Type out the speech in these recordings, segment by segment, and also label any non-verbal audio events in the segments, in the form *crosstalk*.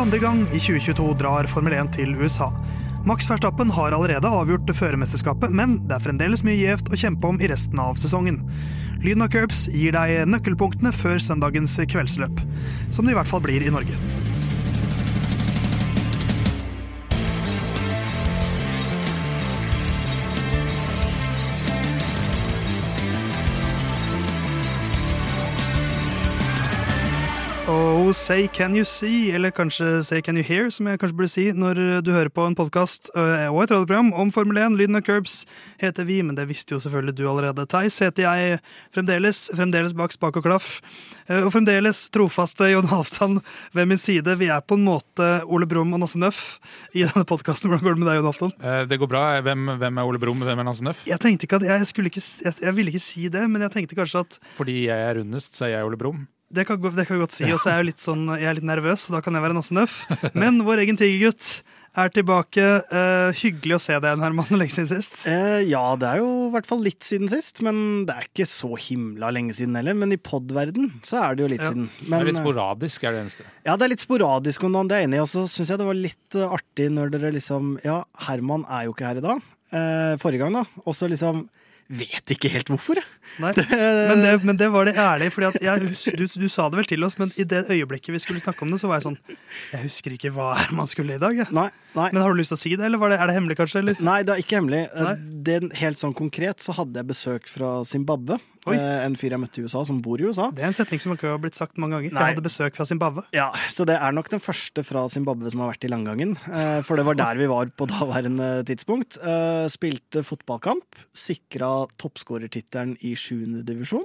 Andre gang i 2022 drar Formel 1 til USA. Max Verstappen har allerede avgjort førermesterskapet, men det er fremdeles mye gjevt å kjempe om i resten av sesongen. Lyden av curbs gir deg nøkkelpunktene før søndagens kveldsløp, som det i hvert fall blir i Norge. Oh, say can you see, eller kanskje say can you hear, som jeg kanskje burde si når du hører på en podkast og et radioprogram om Formel 1. Lyden av curbs heter vi, men det visste jo selvfølgelig du allerede. Theis heter jeg fremdeles, fremdeles bak spak og klaff. Og fremdeles trofaste Jon Halvdan ved min side. Vi er på en måte Ole Brumm og Nasse Nøff i denne podkasten. Hvordan går det med deg, Jon Halvdan? Eh, Det går bra. Hvem, hvem er Ole Brumm, hvem er Nasse Nøff? Jeg tenkte ikke at jeg, skulle ikke, jeg, jeg ville ikke si det, men jeg tenkte kanskje at Fordi jeg er rundest, så er jeg Ole Brumm. Det kan, det kan vi godt si. Og så er jeg litt sånn, jeg er litt nervøs, så da kan jeg være Nasse Nøff. *laughs* Men vår egen tigergutt er tilbake. Uh, hyggelig å se deg igjen, Herman. *laughs* Lenge siden sist. Uh, ja, det er jo i hvert fall litt siden sist, men det er ikke så himla lenge siden heller. Men i podverden så er det jo litt Ja. siden. Det er litt sporadisk, er det eneste. ja, det er litt sporadisk om noen det er enig i. Og så syns jeg det var litt eh, artig når dere liksom Ja, Herman er jo ikke her i dag. Uh, forrige gang, da. Og så liksom Vet ikke helt hvorfor, jeg. Nei. Men, det, men det var det ærlige. Fordi at jeg, du, du sa det vel til oss, men i det øyeblikket vi skulle snakke om det, så var jeg sånn Jeg husker ikke hva man skulle i dag. Nei, nei. Men har du lyst til å si det, eller var det, er det hemmelig, kanskje? Eller? Nei, det er ikke hemmelig. Det, helt sånn konkret så hadde jeg besøk fra Zimbabwe. Oi. Eh, En fyr jeg møtte i USA, som bor i USA. Det er en setning som ikke har blitt sagt mange ganger. Nei. Jeg hadde besøk fra Zimbabwe. Ja, Så det er nok den første fra Zimbabwe som har vært i langgangen. Eh, For det var der vi var på daværende tidspunkt. Eh, Spilte fotballkamp. Sikra toppskårertittelen i 7. divisjon.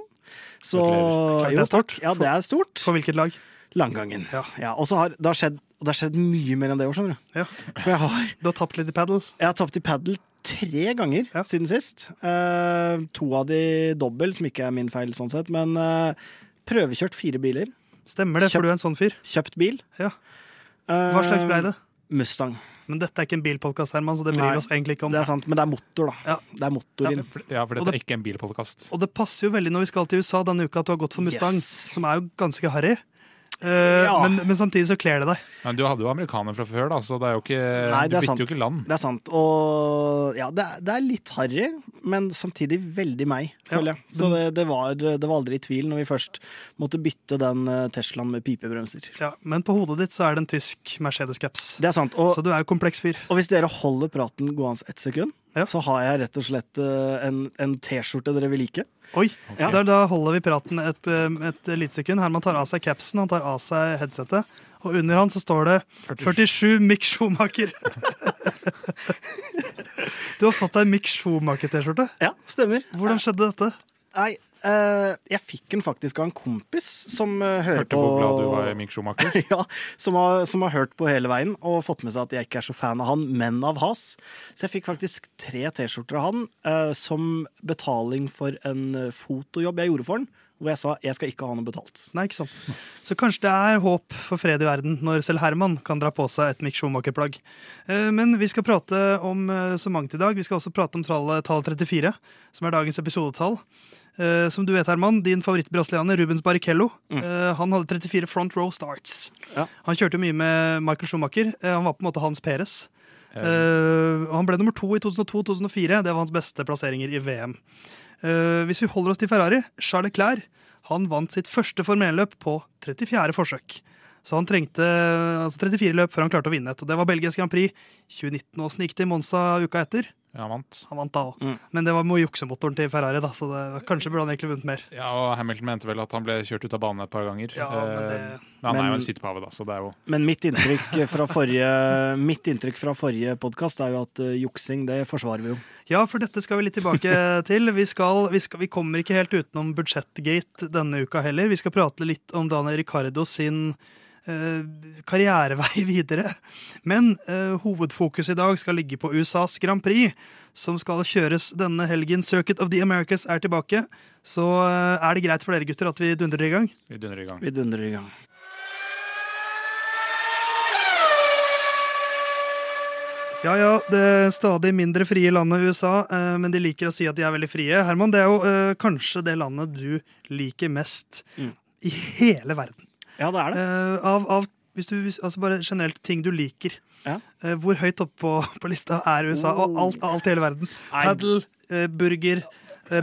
Så Gratulerer. Klart det er stort. Ja, det er stort. For hvilket lag? Langgangen. Ja. Ja, og så har det har skjedd og det har skjedd mye mer enn det år, skjønner du. Ja. For jeg har, Du har tapt litt i padel. jeg har tapt i padel tre ganger Ja. siden sist. Uh, to av de dobbel, som ikke er min feil sånn sett, men uh, prøvekjørt fire biler. Stemmer det, for du er en sånn fyr. Kjøpt bil. Ja. Hva slags ble det? Mustang. Men dette er ikke en bilpodkast, Herman, så det bryr Nei, oss egentlig ikke om. Det er sant, men det er motor, da. Ja. Det er motor ja, for dette det- er ikke en bilpodkast. Og det passer jo veldig når vi skal til USA denne uka at du har gått for Mustang, Yes. som er jo ganske harry. Eh, Ja. men, men samtidig så kler det deg. Men du hadde jo amerikaner fra før, da, så det er jo ikke, Nei, du det er bytter sant. jo ikke land. Det er sant. Og ja, det er, det er litt harry, men samtidig veldig meg, Ja, jeg. Så det, det, var, det var aldri i tvil når vi først måtte bytte den eh, Teslaen med pipebremser. Ja, men på hodet ditt så er det en tysk Mercedes-caps. Det er sant. Og, Så du er jo kompleks fyr. og hvis dere holder praten gående ett sekund, Ja. så har jeg rett og slett eh, en, en T-skjorte dere vil like. Oi, Ja. da, da holder vi praten et, eh, et lite sekund. Herman tar av seg capsen, han tar av seg headsetet. Og under han så står det 47 Mick Schumacher. *laughs* du har fått deg Mick Schumacher-T-skjorte. Ja, stemmer. Hvordan skjedde dette? Nei, jeg fikk den faktisk av en kompis som eh, hører Hørte på hvor glad du var i Mick Schumacher. *laughs* ja, som har, som har hørt på hele veien og fått med seg at jeg ikke er så fan av han, men av Has. Så jeg fikk faktisk tre T-skjorter av han eh, som betaling for en eh, fotojobb jeg gjorde for han. Hvor jeg sa jeg skal ikke ha noe betalt. Nei, ikke sant. Så kanskje det er håp for fred i verden når selv Herman kan dra på seg et Mick Schumacher-plagg. Eh, Men vi skal prate om eh, så mangt i dag. Vi skal også prate om tallet tall 34, som er dagens episodetall. Uh, Som du vet, Herman, din favoritt-brasilianer Rubens Barrichello eh, Han hadde 34 front row starts. Ja. Han kjørte mye med Michael Schumacher. Uh, Han var på en måte Hans Peres. Eh, han ble nummer to i 2002-2004. Det var hans beste plasseringer i VM. Eh, hvis vi holder oss til Ferrari, Charles Leclerc han vant sitt første Formel på 34. forsøk. Så han trengte altså 34 løp før han klarte å vinne et. Og det var Belgias Grand Prix 2019. Åssen gikk det i Monza uka etter? Ja, han vant. Han vant da òg. Mm. Men det var med juksemotoren til Ferrari, da, så det, kanskje burde han egentlig vunnet mer. Ja, og Hamilton mente vel at han ble kjørt ut av banen et par ganger. Ja, men det- Eh, men han er jo Men- en sittepave, da, så det er jo Men mitt inntrykk fra forrige, mitt inntrykk fra forrige podkast er jo at eh, juksing, det forsvarer vi jo. Ja, for dette skal vi litt tilbake *laughs* til. Vi, skal, vi, skal, vi kommer ikke helt utenom budsjettgate denne uka heller. Vi skal prate litt om Daniel Ricardo sin karrierevei *laughs* videre. Men eh, hovedfokus i dag skal ligge på USAs Grand Prix, som skal kjøres denne helgen. Circuit of the Americas er tilbake. Så eh, er det greit for dere gutter at vi dundrer i gang? Vi dundrer i gang. Vi dundrer i gang. Ja ja, det stadig mindre frie landet USA, eh, men de liker å si at de er veldig frie. Herman, det er jo eh, kanskje det landet du liker mest Mm. i hele verden. Ja, det er det. Eh, av, av hvis du altså bare generelt ting du liker. Ja. Eh, hvor høyt oppe på, på lista er USA? Og Oh. alt, alt i hele verden. Paddle, eh, burger,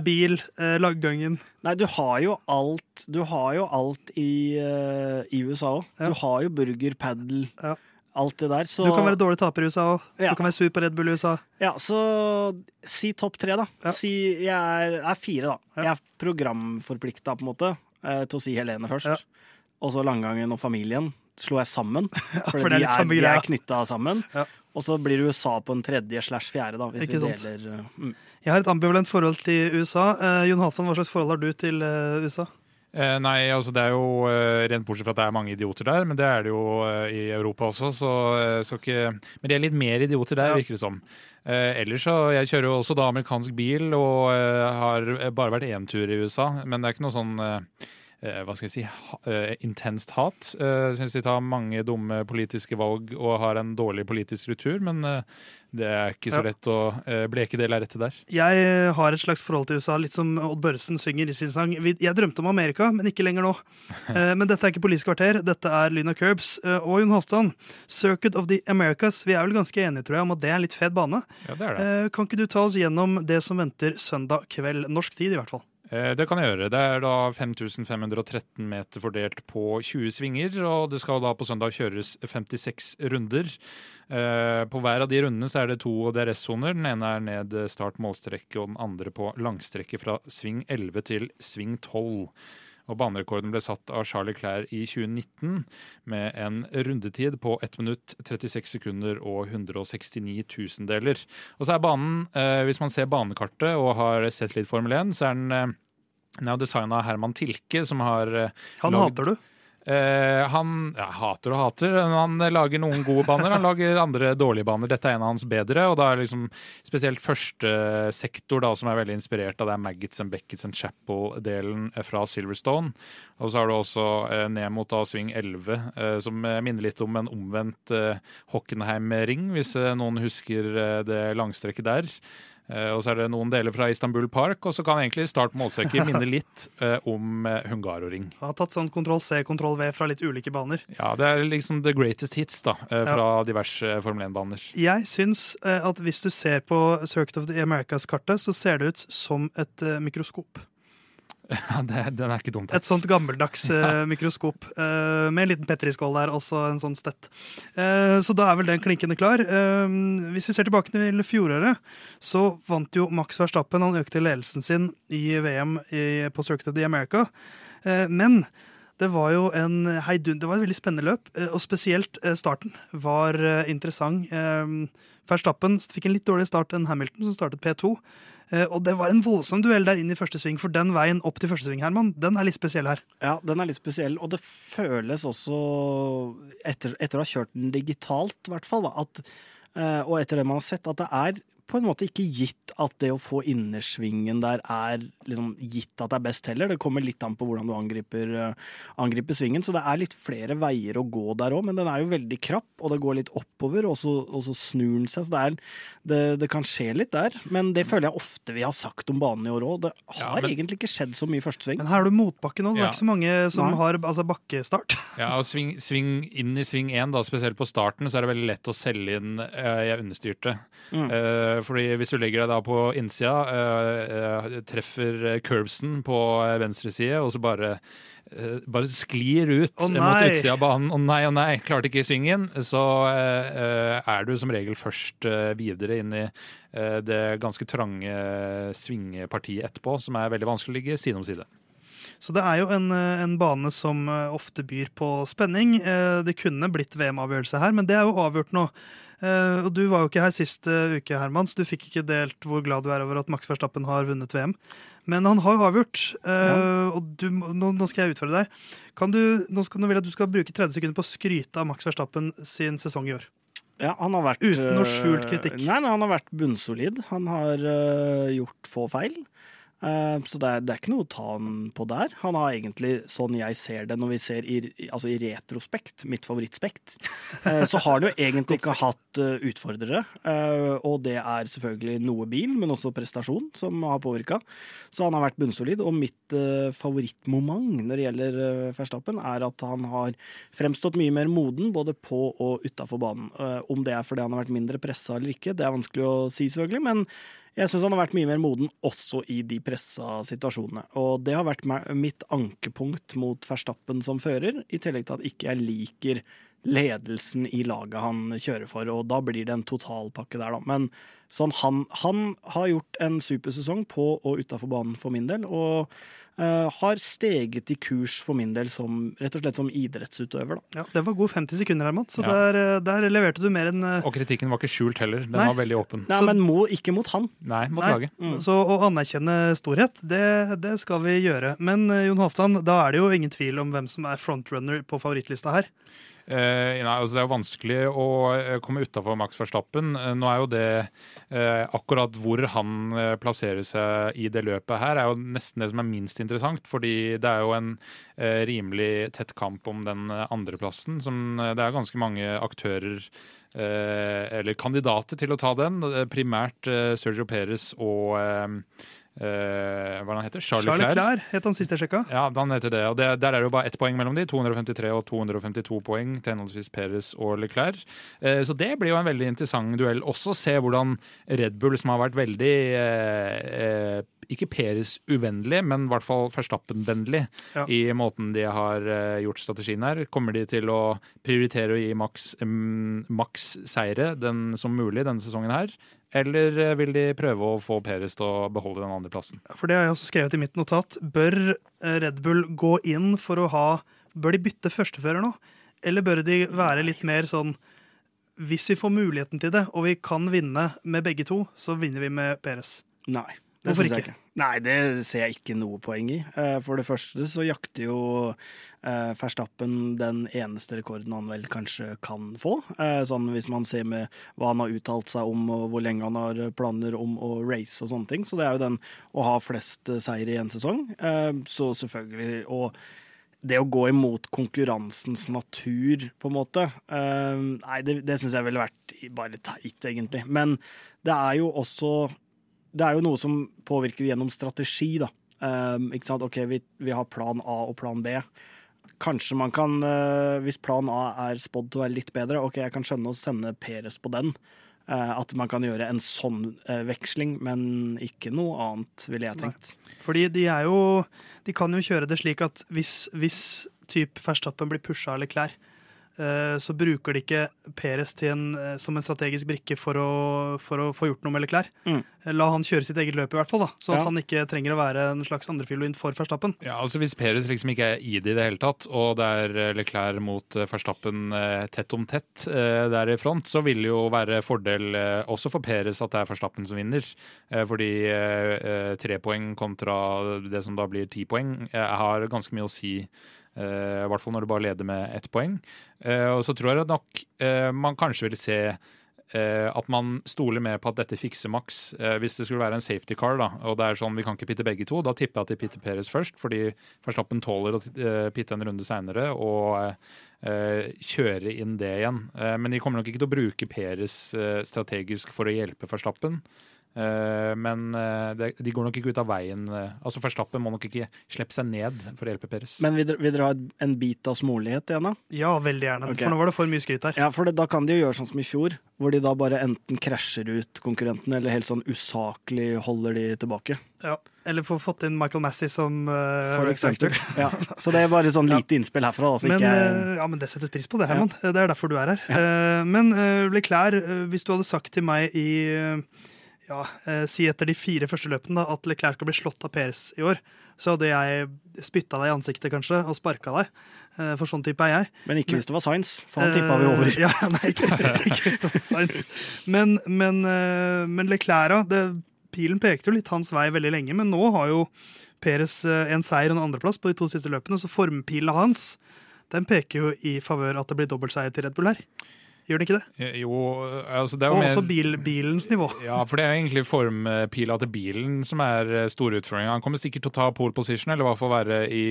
bil, Laggangen. Nei, du har jo alt Du har jo alt i, i USA òg. Ja. Du har jo burger, padel, Ja. alt det der. Så, Du kan være dårlig taper i USA òg. Du kan være sur på Red Bull i USA. ja, så si topp tre, da. Si jeg er, er fire, da. Jeg er programforplikta, på en måte, eh, til å si Helene først. Og så Langgangen og familien slår jeg sammen. *laughs* For, for er de er, samme de er knytta sammen. Ja. Og så blir det USA på en tredje slash fjerde, da. Hvis Ikke vi sant. deler eh, mm. Jeg har et ambivalent forhold til USA. Eh, Jon Halvdan, hva slags forhold har du til eh, USA? Eh, nei, altså det er jo eh, Rent bortsett fra at det er mange idioter der, men det er det jo eh, i Europa også, så eh, skal ikke Men de er litt mer idioter der, Ja. virker det som. Eh, ellers så Jeg kjører jo også da amerikansk bil og eh, har bare vært én tur i USA, men det er ikke noe sånn hva skal jeg si ha, eh, intenst hat. Uh, Syns de tar mange dumme politiske valg og har en dårlig politisk struktur, men eh, det er ikke så lett å bleke det lerretet der. Jeg har et slags forhold til USA, litt som Odd Børresen synger i sin sang. Jeg drømte om Amerika, men ikke lenger nå. *laughs* Eh, Men dette er ikke Politisk kvarter, dette er Lyna Curbs. Eh, Og Jon Halvdan, Circuit of the Americas. Vi er vel ganske enige tror jeg, om at det er en litt fet bane. Ja, det er det. Eh, Kan ikke du ta oss gjennom det som venter søndag kveld? Norsk tid, i hvert fall. Eh, Det kan jeg gjøre. Det er da 5513 meter fordelt på 20 svinger, og det skal da på søndag kjøres 56 runder. Eh, På hver av de rundene så er det to DRS-soner. Den ene er ned start målstrekke, og den andre på langstrekke fra sving 11 til sving 12. Og Banerekorden ble satt av Charlie Clair i 2019 med en rundetid på 1 minutt 36 sekunder og 169 tusendeler. Og så er banen, eh, hvis man ser banekartet og har sett litt Formel 1, så er den eh, den er designa av Herman Tilke, som har eh, Han Lagd- hater du. Uh, Han ja, hater og hater. men Han eh, lager noen gode baner, han lager andre dårlige baner. Dette er en av hans bedre, og da er liksom spesielt første sektor da, som er veldig inspirert av det er Maggots and Beckets and Chapel-delen fra Silverstone. Og så har du også uh, ned mot da sving 11, uh, som minner litt om en omvendt Hockenheim-ring, hvis noen husker det langstrekket der. Eh, og så er det noen deler fra Istanbul Park, og så kan egentlig start målsekker *laughs* minne litt eh, om eh, Hungaroring. Han har tatt sånn kontroll C, kontroll V fra litt ulike baner. Ja, det er liksom the greatest hits da, fra fra diverse Formel 1-baner. Jeg syns at hvis du ser på Circuit of the Americas-kartet, så ser det ut som et mikroskop. *laughs* Ja, det, den er ikke dumt. Et sånt gammeldags uh, *laughs* mikroskop uh, med en liten petriskål der, også en sånn stett. Uh, så da er vel den klinkende klar. Hvis vi ser tilbake til fjoråret, så vant jo Max Verstappen. Han økte ledelsen sin i VM i, på Circuit of the America. Men det var jo en heidun, det var et veldig spennende løp, og spesielt starten var interessant. Verstappen fikk en litt dårligere start enn Hamilton, som startet P2. Eh, Og det var en voldsom duell der inn i første sving, for den veien opp til første sving, Herman, den er litt spesiell her. Ja, den er litt spesiell, og det føles også, etter, etter å ha kjørt den digitalt i hvert fall, at, eh, og etter det man har sett, at det er på en måte ikke gitt at det å få innersvingen der er liksom gitt at det er best heller. Det kommer litt an på hvordan du angriper, eh, angriper svingen, så det er litt flere veier å gå der òg, men den er jo veldig krapp, og det går litt oppover, og så, og så snur den seg, så det, er, det, det kan skje litt der. Men det føler jeg ofte vi har sagt om banen i år òg. Det Ja, har men- egentlig ikke skjedd så mye i første sving. Men her er du motbakke nå. Det er Ja. ikke så mange som Nei. har altså, bakkestart. *laughs* Ja, og sving, sving inn i sving 1, da, spesielt på starten, så er det veldig lett å selge inn uh, 'jeg understyrte'. Mm. Eh, fordi hvis du legger deg da på innsida, eh, eh, treffer eh, curbsen på eh, venstre side, og så bare eh, bare sklir ut oh, mot utsida av banen. Å nei, å nei, klarte ikke svingen. Så eh, eh, er du som regel først eh, videre inn i eh, det ganske trange svingepartiet etterpå, som er veldig vanskelig å ligge side om side. Så det er jo en, eh, en bane som eh, ofte byr på spenning. Eh, Det kunne blitt VM-avgjørelse her, men det er jo avgjort nå. Eh, Og Du var jo ikke her sist eh, uke, Herman, så du fikk ikke delt hvor glad du er over at Max Verstappen har vunnet VM. Men han har jo avgjort, ja. og du, nå, nå skal jeg utfordre deg. Kan du, nå, skal, nå vil jeg at du skal bruke 30 sekunder på å skryte av Max Verstappen sin sesong i år. Ja, han har vært Uten noe skjult øh, kritikk. Nei, nei, han har vært bunnsolid. Han har uh, gjort få feil. Eh, Så det er, det er ikke noe å ta han på der. Han har egentlig, sånn jeg ser det når vi ser i, altså i retrospekt, mitt favorittspekt, eh, så har det jo egentlig ikke hatt eh, utfordrere. Og det er selvfølgelig noe bil, men også prestasjon som har påvirka. Så han har vært bunnsolid. Og mitt favorittmoment når det gjelder Verstappen, er at han har fremstått mye mer moden både på og utafor banen. Om det er fordi han har vært mindre pressa eller ikke, det er vanskelig å si, selvfølgelig. men jeg syns han har vært mye mer moden også i de pressa situasjonene. Og det har vært mitt ankepunkt mot Verstappen som fører, i tillegg til at ikke jeg liker ledelsen i laget han kjører for, og da blir det en totalpakke der, da. Men sånn han, han har gjort en supersesong på og utafor banen for min del, og uh, har steget i kurs for min del som, rett og slett som idrettsutøver, da. Ja, Det var god 50 sekunder, Herman. Så Ja. der, eh, der leverte du mer enn uh... Og kritikken var ikke skjult heller. Den Nei. var veldig åpen. Nei, Så- men må, ikke mot han. Nei, mot Nei. laget. Så å anerkjenne storhet, det, det skal vi gjøre. Men uh, Jon Halvdan, da er det jo ingen tvil om hvem som er frontrunner på favorittlista her. Eh, nei, altså Det er jo vanskelig å eh, komme utafor Max Verstappen. Uh, nå er jo det uh, Akkurat hvor han plasserer seg i det løpet her, er jo nesten det som er minst interessant. Fordi det er jo en rimelig tett kamp om den andreplassen. Som det er ganske mange aktører eller kandidater til å ta den. Primært Sergio Perez og eh, hva han heter? Charlie, Leclerc. Leclerc het han sist jeg sjekka. Ja, han heter det. Og det, der er det jo bare ett poeng mellom de. 253 og 252 poeng til henholdsvis Perez og Leclerc. Uh, så det blir jo en veldig interessant duell. Også se hvordan Red Bull, som har vært veldig uh, ikke Peres uvennlig, men i hvert fall Verstappen-vennlig Ja. i måten de har eh, gjort strategien her. Kommer de til å prioritere å gi maks, mm, maks seire den, som mulig denne sesongen her? Eller eh, vil de prøve å få Peres til å beholde den andre plassen? For det har jeg også skrevet i mitt notat. Bør eh, Red Bull gå inn for å ha Bør de bytte førstefører nå? Eller bør de være litt mer sånn Hvis vi får muligheten til det, og vi kan vinne med begge to, så vinner vi med Peres. Nei. Hvorfor ikke? ikke? Nei, det ser jeg ikke noe poeng i. Eh, For det første så jakter jo eh, Verstappen den eneste rekorden han vel kanskje kan få. Eh, Sånn hvis man ser med hva han har uttalt seg om, og hvor lenge han har planer om å race og sånne ting. Så det er jo den å ha flest seire i en sesong. Så selvfølgelig Og det å gå imot konkurransens natur, på en måte Nei, det, det syns jeg ville vært bare teit, egentlig. Men det er jo også det er jo noe som påvirker gjennom strategi, da. Um, ikke sant? OK, vi, vi har plan A og plan B. Kanskje man kan, uh, hvis plan A er spådd til å være litt bedre, OK, jeg kan skjønne å sende Peres på den. Uh, at man kan gjøre en sånn uh, veksling, men ikke noe annet, ville jeg tenkt. Fordi de er jo De kan jo kjøre det slik at hvis, hvis typ Verstappen blir pusha eller klær, så bruker de ikke Peres til en, eh, som en strategisk brikke for å, for å få gjort noe med Leclerc. Mm. La han kjøre sitt eget løp, i hvert fall, da, sånn at han ikke trenger å være en slags andrefiolin for Verstappen. Ja, altså Hvis Peres liksom ikke er i det i det hele tatt, og det er eh, Leclerc mot eh, Verstappen eh, tett om tett eh, der i front, så vil det jo være fordel eh, også for Peres at det er Verstappen som vinner. Eh, Fordi eh, eh, tre poeng kontra det som da blir ti poeng, eh, har ganske mye å si. Eh, I hvert fall når du bare leder med ett poeng. Eh, Og så tror jeg nok eh, man kanskje vil se at man stoler mer på at dette fikser Max. Hvis det skulle være en safety car, da, og det er sånn vi kan ikke pitte begge to, da tipper jeg at de pitter Peres først, fordi Verstappen tåler å pitte en runde seinere og kjøre inn det igjen. Men de kommer nok ikke til å bruke Peres strategisk for å hjelpe Verstappen. Eh, men eh, de går nok ikke ut av veien. eh, altså Verstappen må nok ikke slippe seg ned for å hjelpe Peres. Men vil dere, ha en bit av smålighet igjen, da? Ja, veldig gjerne. Okay. For nå var det for mye skryt her. Ja, for det, da kan de jo gjøre sånn som i fjor, hvor de da bare enten krasjer ut konkurrentene, eller helt sånn usaklig holder de tilbake. Ja. Eller få fått inn Michael Massey som uh, For eksempel. Ja. Så det er bare sånn lite innspill herfra. Altså Men, ikke, eh, ja, men det settes pris på det, Herman. Det er derfor du er her. Eh, men uh, Leclerc, eh, hvis du hadde sagt til meg i eh, ja, eh, Si etter de fire første løpene da, at Leclerc skal bli slått av Perez i år, så hadde jeg spytta deg i ansiktet kanskje og sparka deg. eh, for sånn type er jeg. men ikke hvis det var science, for han tippa vi over. Eh, ja, *laughs* nei, ikke, ikke hvis det var science. Men, men, eh, men Leclerc, det, pilen pekte jo litt hans vei veldig lenge, men nå har jo Perez en seier og en andreplass på de to siste løpene, så formpila hans den peker jo i favør at det blir dobbeltseier til Red Bull her. Gjør den ikke det? Eh, Jo, altså det er jo Og mer også bil, bilens nivå. *laughs* Ja, for det er egentlig formpila til bilen som er eh, store utfordringa. Han kommer sikkert til å ta pole position, eller i hvert fall være, i,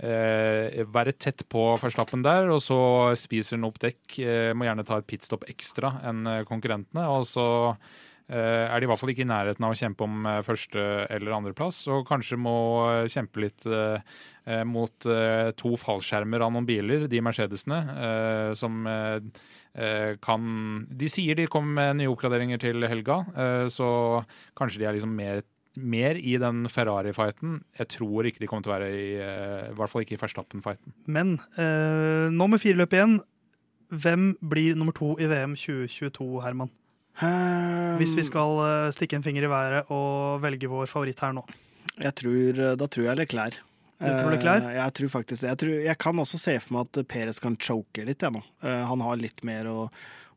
eh, være tett på Verstappen der. Og så spiser han opp dekk. Eh, må gjerne ta et pitstop ekstra enn eh, konkurrentene. Og så eh, er de i hvert fall ikke i nærheten av å kjempe om eh, første- eller andreplass. Og kanskje må eh, kjempe litt eh, eh, mot eh, to fallskjermer av noen biler, de Mercedesene, eh, som eh, eh, kan De sier de kommer med nye oppgraderinger til helga, eh, så kanskje de er liksom mer, mer i den Ferrari-fighten. Jeg tror ikke de kommer til å være i eh, I hvert fall ikke i Verstappen-fighten. Men eh, nå med fire løp igjen, hvem blir nummer to i VM 2022, Herman? Hvis vi skal eh, stikke en finger i været og velge vår favoritt her nå. Jeg tror, da tror jeg Leclerc. Du tror Leclerc? Eh, Jeg tror faktisk det. Jeg, tror, jeg kan også se for meg at Perez kan choke litt, jeg nå. Eh, Han har litt mer å,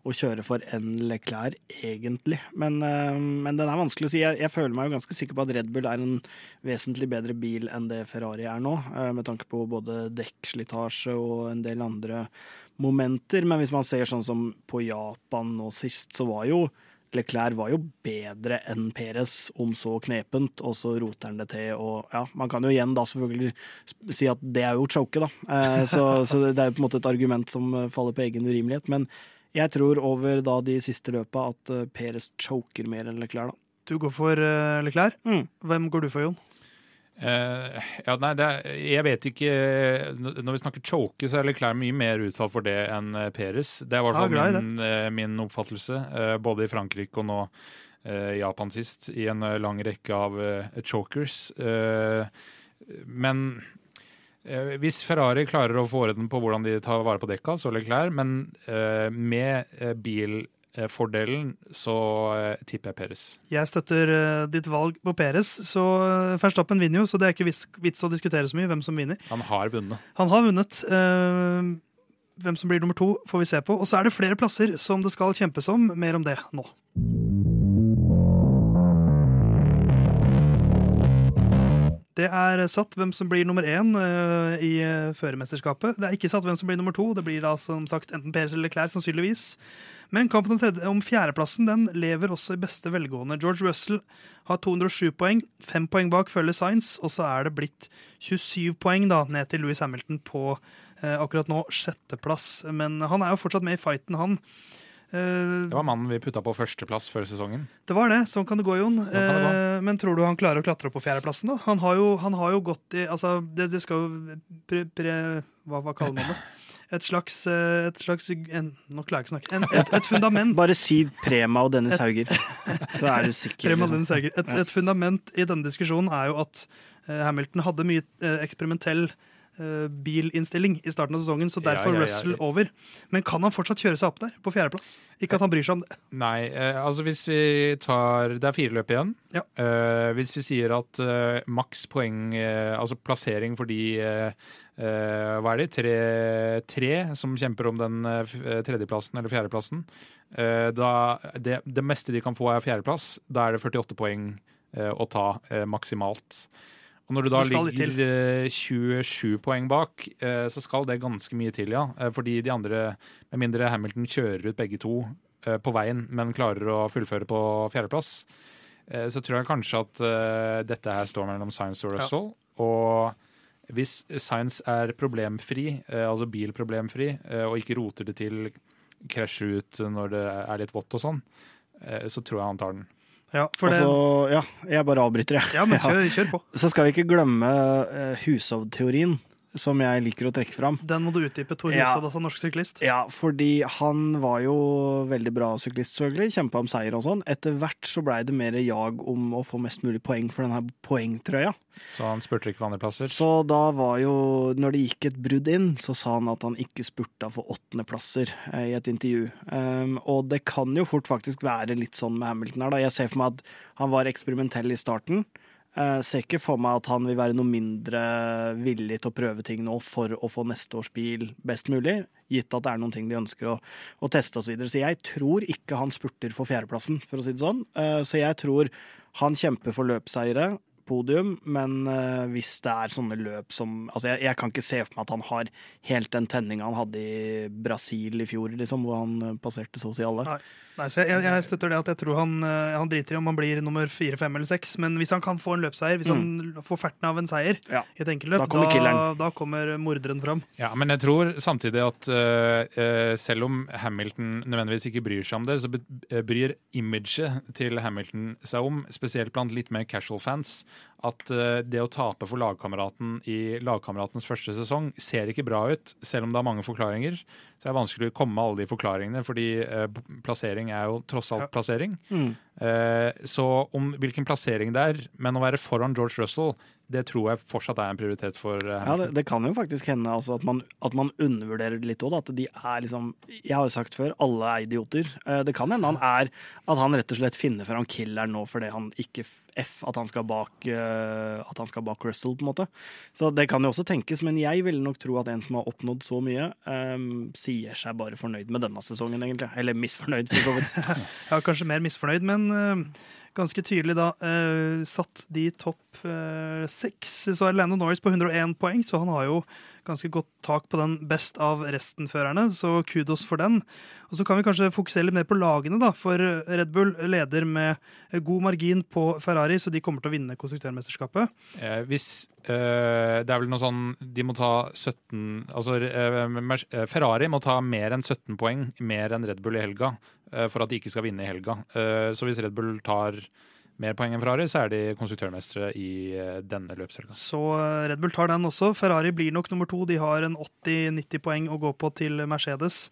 å kjøre for enn Leclerc, egentlig. Men, eh, men den er vanskelig å si. Jeg, jeg føler meg jo ganske sikker på at Red Bull er en vesentlig bedre bil enn det Ferrari er nå, eh, med tanke på både dekkslitasje og en del andre momenter. Men hvis man ser sånn som på Japan nå sist, så var jo Leclerc var jo bedre enn Perez, om så knepent, og så roter han det til. Og ja, man kan jo igjen da selvfølgelig si at det er jo choke, da. Eh, så, så det er jo på en måte et argument som faller på egen urimelighet. Men jeg tror over da de siste løpa at Peres Perez choker mer enn Leclerc, da. Du går for eh, Leclerc. Mm. Hvem går du for, Jon? Uh, ja, nei, det er, jeg vet ikke Når vi snakker choke, så er Leclerc mye mer utsatt for det enn eh, Peres. Det er i hvert fall ja, min, eh, min oppfattelse, uh, både i Frankrike og nå eh, Japan sist, i en eh, lang rekke av eh, chokers. Eh, men eh, hvis Ferrari klarer å få orden på hvordan de tar vare på dekka, så Leclerc, men eh, med eh, bilfordelen så eh, tipper jeg Peres. Jeg støtter eh, ditt valg på Peres, så Verstappen vinner jo, så det er ikke vits, å diskutere så mye hvem som vinner. Han har vunnet. Han har vunnet. eh, hvem som blir nummer to, får vi se på. Og så er det flere plasser som det skal kjempes om. Mer om det nå. Det er satt hvem som blir nummer én eh, i eh, førermesterskapet. Det er ikke satt hvem som blir nummer to. Det blir da som sagt enten Per eller Klær, sannsynligvis. Men kampen om, tredje, om fjerdeplassen den lever også i beste velgående. George Russell har 207 poeng. Fem poeng bak følger Science, og så er det blitt 27 poeng da, ned til Louis Hamilton på eh, akkurat nå sjetteplass. Men han er jo fortsatt med i fighten, han. Eh, Det var mannen vi putta på førsteplass før sesongen. det var det. Sånn kan det gå, Jon. kan det gå. Eh, men tror du han klarer å klatre opp på fjerdeplassen? da? Han har jo, han har jo gått i Altså, det, det skal jo pre, pre, hva, hva kaller man det? *laughs* Et slags, eh, et slags en, Nå klarer jeg ikke å snakke. En, et, et fundament. *laughs* Bare si Prema og Dennis Hauger, så er du sikker. Prema og Dennis Hauger. Et, et fundament i denne diskusjonen er jo at Hamilton hadde mye eksperimentell eh, bilinnstilling i starten av sesongen, så derfor ja, ja. Russell over. Men kan han fortsatt kjøre seg opp der, på fjerdeplass? Ikke at han bryr seg om det. Nei, eh, altså hvis vi tar Det er fire løp igjen. Ja. Eh, hvis vi sier at eh, maks poeng, eh, altså plassering for de eh, eh, Hva er det? Tre, tre som kjemper om den eh, eh, tredjeplassen eller fjerdeplassen. Eh, da, det, det meste de kan få, er fjerdeplass. Da er det 48 poeng eh, å ta eh, maksimalt. Og når du da til. ligger eh, 27 poeng bak, eh, så skal det ganske mye til, ja. Eh, Fordi de andre, med mindre Hamilton kjører ut begge to eh, på veien, men klarer å fullføre på fjerdeplass, eh, så tror jeg kanskje at eh, dette her står mellom Science og Ja. Russell. Og hvis Science er problemfri, eh, altså bilproblemfri, eh, og ikke roter det til, krasjer ut når det er litt vått og sånn, eh, så tror jeg han tar den. Ja, for det, Altså, ja, jeg bare avbryter, jeg. ja men *laughs* kjør, kjør på. Så skal vi ikke glemme uh, Hushovd-teorien, som jeg liker å trekke fram. Den må du utdype. Tor Ja. Hushovd, altså norsk syklist. Ja, fordi han var jo veldig bra syklist, selvfølgelig. Kjempa om seier og sånn. Etter hvert så blei det mer jag om å få mest mulig poeng for denne poengtrøya. Så han spurte ikke for andreplasser. Så da var jo, når det gikk et brudd inn, så sa han at han ikke spurta for åttendeplasser eh, i et intervju. Um, og det kan jo fort faktisk være litt sånn med Hamilton her, da. Jeg ser for meg at han var eksperimentell i starten. Uh, ser ikke for meg at han vil være noe mindre villig til å prøve ting nå for å få neste års bil best mulig, gitt at det er noen ting de ønsker å, å teste osv. Så, videre. så jeg tror ikke han spurter for fjerdeplassen, for å si det sånn. Uh, så jeg tror han kjemper for løpseiere podium, men uh, hvis det er sånne løp som Altså, jeg, jeg kan ikke se for meg at han har helt den tenninga han hadde i Brasil i fjor, liksom, hvor han eh, passerte så å si alle. Nei. Nei, så jeg, jeg støtter det at jeg tror han, eh, han driter i om han blir nummer fire, fem eller seks. Men hvis han kan få en løpseier, hvis han får ferten av en seier Ja. i et enkelløp, Da da kommer da, da, kommer morderen fram. Ja, men jeg tror samtidig at uh, eh, selv om Hamilton nødvendigvis ikke bryr seg om det, så bryr imaget til Hamilton seg om, spesielt blant litt mer casual fans, at eh, det å tape for lagkameraten i lagkameratens første sesong ser ikke bra ut, selv om det er mange forklaringer. Så det er vanskelig å komme med alle de forklaringene, fordi eh, plassering er jo tross alt Ja. plassering. Mm. Eh, så om hvilken plassering det er, men å være foran George Russell, det tror jeg fortsatt er en prioritet for eh, Ja, det, det kan jo faktisk hende altså, at, man, at man undervurderer det litt òg. At de er liksom Jeg har jo sagt før, alle er idioter. Eh, Det kan hende han er At han rett og slett finner fram killeren nå fordi han ikke f at han skal bak uh, At han skal bak Russell, på en måte. Så det kan jo også tenkes, men jeg ville nok tro at en som har oppnådd så mye, um, sier seg bare fornøyd med denne sesongen, egentlig. Eller misfornøyd, for så vidt. *laughs* Ja, kanskje mer misfornøyd, men uh, ganske tydelig da uh, satt de topp seks. Så er Lando Norris på 101 poeng, så han har jo ganske godt tak på den best av resten-førerne, så kudos for den. Og så kan vi kanskje fokusere litt mer på lagene, da, for Red Bull leder med god margin på Ferrari, så de kommer til å vinne konstruktørmesterskapet. Eh, hvis eh, Det er vel noe sånn De må ta 17 Altså eh, eh, Ferrari må ta mer enn 17 poeng mer enn Red Bull i helga eh, for at de ikke skal vinne i helga. Eh, så hvis Red Bull tar mer poeng enn Ferrari, så er de konstruktørmestere i eh, denne løpshelga. Så eh, Red Bull tar den også. Ferrari blir nok nummer to. De har en 80-90 poeng å gå på til Mercedes.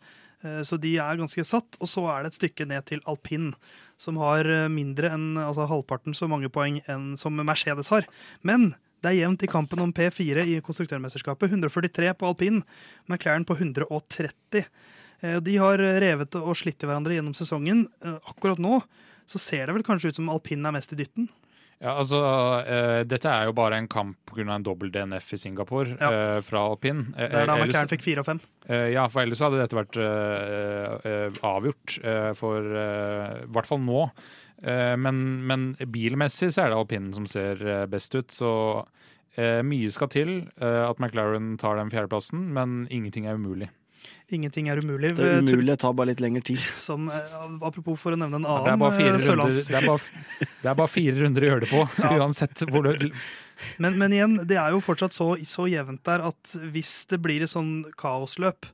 Eh, Så de er ganske satt. Og så er det et stykke ned til alpin, som har mindre enn altså halvparten så mange poeng enn som Mercedes har. Men det er jevnt i kampen om P4 i konstruktørmesterskapet. 143 på alpin, McLaren på 130. Eh, De har revet og slitt i hverandre gjennom sesongen. Akkurat nå så ser det vel kanskje ut som alpin er mest i dytten. Ja, altså, uh, dette er jo bare en kamp pga. en dobbel DNF i Singapore Ja. uh, fra alpin. Uh, Det er da ellers- McLaren fikk fire og fem. Eh, ja, for ellers hadde dette vært eh, eh, avgjort, eh, for eh, i hvert fall nå. Eh, men, men bilmessig så er det alpinen som ser eh, best ut, så eh, mye skal til eh, at McLaren tar den fjerdeplassen, men ingenting er umulig. Ingenting er umulig. Det er Tro- umulig, det tar bare litt lengre tid. Som, *laughs* eh, apropos for å nevne en Det er annen bare fire eh, runder, det er bare, det er bare fire runder å gjøre det på, *laughs* uansett hvor du Men, men igjen, det er jo fortsatt så, så jevnt der at hvis det blir et sånn kaosløp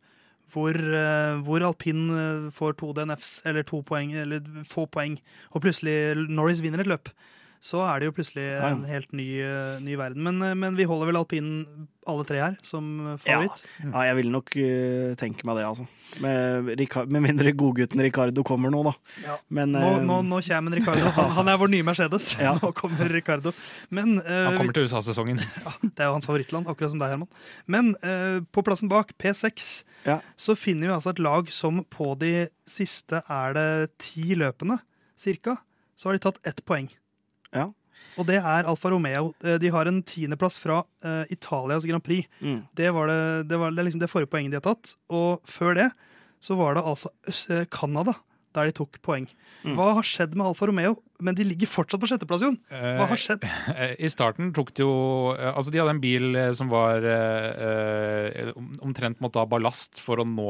hvor, eh, hvor alpin eh, får to DNFs eller to poeng, eller få poeng, og plutselig Norris vinner et løp, så er det jo plutselig Ja. en helt ny, eh, ny verden. Men, eh, men vi holder vel alpinen alle tre her som favoritt. Ja, jeg vil nok uh, tenke meg det, altså. Med, med mindre godgutten Ricardo kommer nå, da. Ja. Men Nå, eh, nå, nå kommer Ricardo. *laughs* Han, han er vår nye Mercedes. Ja. *laughs* Nå kommer Ricardo. Men uh, Han kommer til USA-sesongen. *laughs* Det er jo hans favorittland, akkurat som deg, Herman. Men eh, på plassen bak, P6, Ja. så finner vi altså et lag som på de siste er det ti løpene, cirka, så har de tatt ett poeng. Ja. Og det er Alfa Romeo. Eh, De har en tiendeplass fra uh, Italias Grand Prix. Mm. Det var det, det, var, det liksom det forrige poenget de har tatt. Og før det så var det altså eh, Canada der de tok poeng. Mm. Hva har skjedd med Alfa Romeo? Men de ligger fortsatt på sjetteplass, Jon. Hva har skjedd? Eh, *laughs* I starten tok det jo eh, Altså, de hadde en bil eh, som var eh, omtrent måtte ha ballast for å nå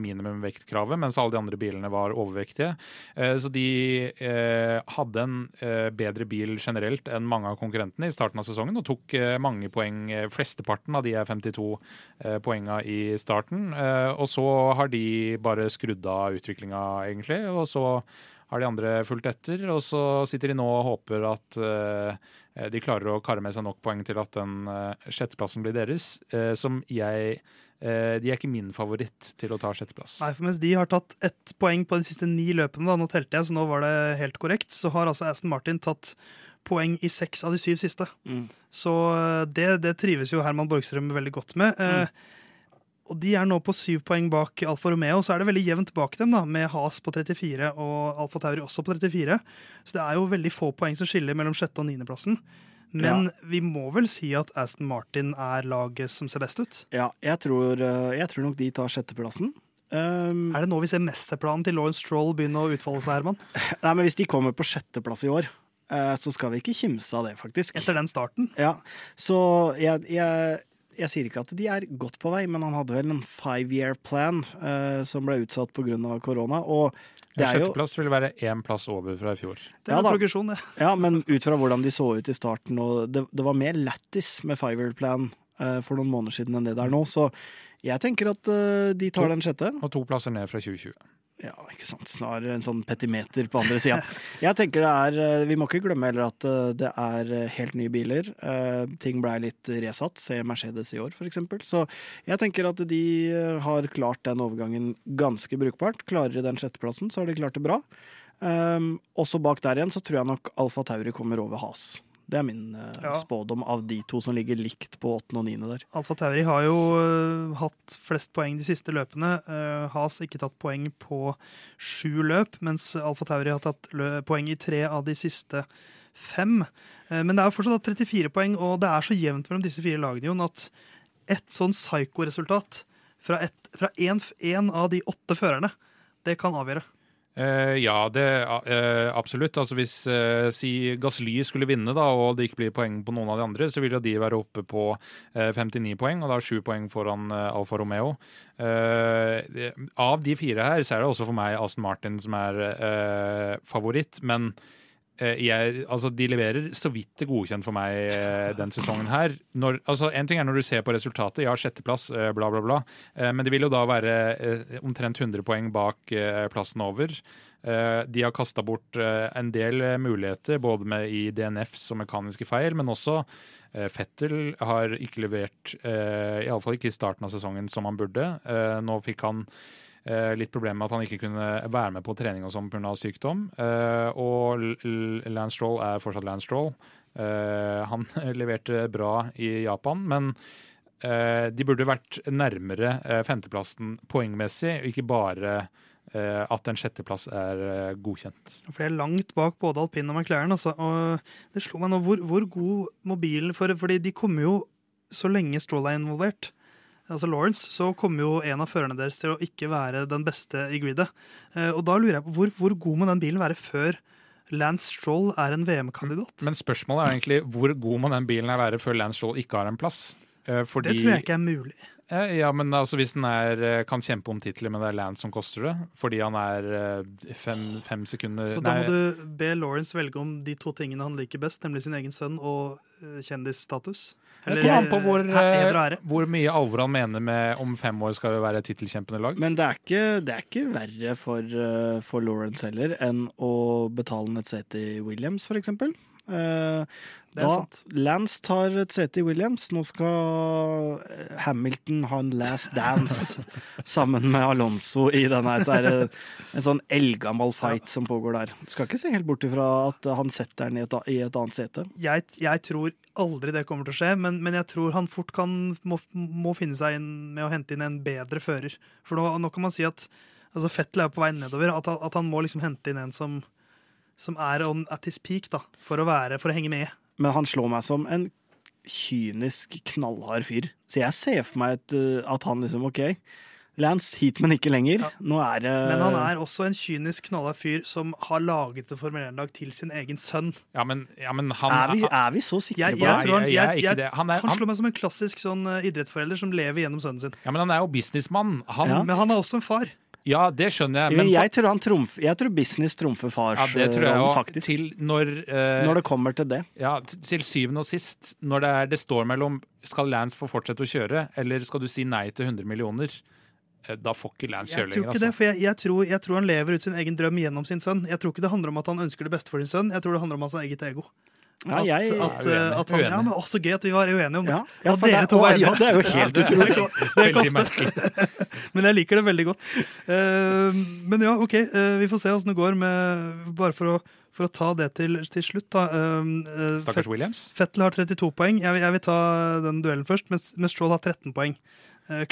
minimumvektkravet, mens alle de andre bilene var overvektige. Eh, så de eh, hadde en bedre bil generelt enn mange av konkurrentene i starten av sesongen, og tok mange poeng. Flesteparten av de er 52 eh, poenga i starten. Og så har de bare skrudd av utviklinga, egentlig. og så har de andre fulgt etter, og så sitter de nå og håper at eh, de klarer å karre med seg nok poeng til at den eh, sjetteplassen blir deres. eh, som jeg eh, De er ikke min favoritt til å ta sjetteplass. Nei, for mens de har tatt ett poeng på de siste ni løpene, da, nå telte jeg, så nå var det helt korrekt, så har altså Aston Martin tatt poeng i seks av de syv siste. Mm. Så det, det trives jo Herman Borgstrøm veldig godt med. Eh, og de er nå på syv poeng bak Alfa Romeo, så er det veldig jevnt bak dem, da, med Has på 34 og Alfa Tauri også på 34. Så det er jo veldig få poeng som skiller mellom sjette og niendeplassen. Men vi må vel si at Aston Martin er laget som ser best ut? Ja, jeg tror, eh, jeg tror nok de tar sjetteplassen. Um, Er det nå vi ser mesterplanen til Lawrence Stroll begynne å utfolde seg, Herman? *laughs* nei, men Hvis de kommer på sjetteplass i år, eh, så skal vi ikke kimse av det, faktisk. Etter den starten. Ja, Så jeg, jeg, jeg sier ikke at de er godt på vei, men han hadde vel en five year plan eh, som ble utsatt pga. korona. Og det er jo Sjetteplass vil være én plass over fra i fjor. Det er ja, progresjon, det. Ja, men ut fra hvordan de så ut i starten, og det, det var mer lættis med five year plan eh, for noen måneder siden enn det det er nå, så jeg tenker at eh, de tar den sjette. Og to plasser ned fra 2020. Ja, ikke sant. Snarere en sånn petimeter på andre sida. *laughs* Jeg tenker det er eh, Vi må ikke glemme heller at eh, det er eh, helt nye biler. Ting blei litt resatt. Se Mercedes i år, eksempel. Så jeg tenker at de har klart den overgangen ganske brukbart. Klarer de den sjetteplassen, så har de klart det bra. Også bak der igjen så tror jeg nok Alfa Tauri kommer over Has. Det er min uh, Ja. spådom av de to som ligger likt på åttende og niende der. Alfa Tauri har jo uh, hatt flest poeng de siste løpene. Uh, Has ikke tatt poeng på sju løp, mens Alfa Tauri har tatt poeng i tre av de siste fem. Uh, men det er jo fortsatt 34 poeng, og det er så jevnt mellom disse fire lagene Jon, at et sånn psyko-resultat fra, én av de åtte førerne, det kan avgjøre. Eh, ja, det eh, absolutt. Altså Hvis eh, si Gasly skulle vinne, da, og det ikke blir poeng på noen av de andre, så vil jo de være oppe på eh, 59 poeng, og da sju poeng foran Alfa Romeo. Av de fire her, så er det også for meg Aston Martin som er favoritt. Men jeg, altså, de leverer så vidt det godkjent for meg eh, den sesongen her. Når, altså, en ting er når du ser på resultatet, ja, sjetteplass, eh, bla, bla, bla. Eh, men det vil jo da være eh, omtrent 100 poeng bak eh, plassen over. Eh, de har kasta bort eh, en del eh, muligheter, både med i DNFs og mekaniske feil, men også eh, Fettel har ikke levert, iallfall ikke i starten av sesongen, som han burde. Eh, nå fikk han eh, litt problemer med at han ikke kunne være med på trening og sånn pga. sykdom. Eh, og Lance Stroll er fortsatt Lance Stroll. Eh, han *laughs* leverte bra i Japan, men eh, de burde vært nærmere eh, femteplassen poengmessig, ikke bare eh, at en sjetteplass er eh, godkjent. For det er langt bak både alpin og McLaren. Altså. Og det slo meg nå hvor, hvor god mobilen for, Fordi de kommer jo så lenge Stroll er involvert. Altså Lawrence, så kommer jo en av førerne deres til å ikke være den beste i gridet. Eh, og da lurer jeg på hvor, hvor god må den bilen være før Lance Stroll er en VM-kandidat? Men spørsmålet er egentlig hvor god må den bilen være før Lance Stroll ikke har en plass? Eh, fordi, Det tror jeg ikke er mulig. Eh, Ja, men altså hvis den er, eh, kan kjempe om titler, men det er Lance som koster det, fordi han er eh, fem, fem sekunder Så da nei, må du be Lawrence velge om de to tingene han liker best, nemlig sin egen sønn og kjendisstatus? kjendisstatus. Det kommer an på hvor, hvor mye alvor han mener med om fem år skal vi være tittelkjempende lag. Men det er ikke, det er ikke verre for, for Lawrence heller enn å betale et sete i Williams, for eksempel. Eh, da. Lance tar et sete i Williams. Nå skal eh, Hamilton ha en last dance *laughs* sammen med Alonso i denne. Så er det en sånn eldgammel fight som pågår der. Skal ikke se helt bort ifra at han setter den i et, i et annet sete. jeg, jeg tror aldri det kommer til å skje, men, men jeg tror han fort kan, må, må finne seg inn med å hente inn en bedre fører. For nå, nå kan man si at altså Fettel er på vei nedover. At, at han må liksom hente inn en som, som er on at his peak, da, for å, være, for å henge med. Men han slår meg som en kynisk, knallhard fyr. Så jeg ser for meg et, eh, at han liksom OK, Lance hit, men ikke lenger. Ja. Nå er det Men han er også en kynisk, knallhard fyr som har laget det Formel 1-lag til sin egen sønn. Ja, men, ja, men han er vi, er vi så sikre Jeg, på jeg, det? tror han, jeg- jeg er jeg, ikke jeg, det. Han er- han slår meg som en klassisk sånn eh, idrettsforelder som lever gjennom sønnen sin. ja, men han er jo businessmann. Han, ja. Men han er også en far. Det skjønner jeg. Men jeg, tror han trumf, jeg tror business trumfer fars ja, det tror jeg rollen, faktisk. til når, eh, Når det kommer til det. Ja, til syvende og sist, når det, er, det står mellom skal Lance få fortsette å kjøre, eller skal du si nei til 100 millioner, eh, da får ikke Lance kjøre lenger. Altså. det, for jeg, jeg, tror, jeg tror han lever ut sin egen drøm gjennom sin sønn. Jeg tror ikke det handler om at han ønsker det beste for sin sønn, jeg tror det handler om hans eget ego. Ja, jeg, at, at, uenig, at han, uenig. ja, men også gøy at vi var uenige om det. ja, At det, dere to var enige. ja, det er jo helt Det *laughs* utrolig. det er ikke ofte. *laughs* Men jeg liker det veldig godt. Uh, men ja, OK, Uh, vi får se åssen det går med Bare for å, for å ta det til, til slutt, da. Uh, Stakkars Williams. Fettel har 32 poeng. Jeg vil, jeg vil ta den duellen først, mens, mens Stroll har 13 poeng.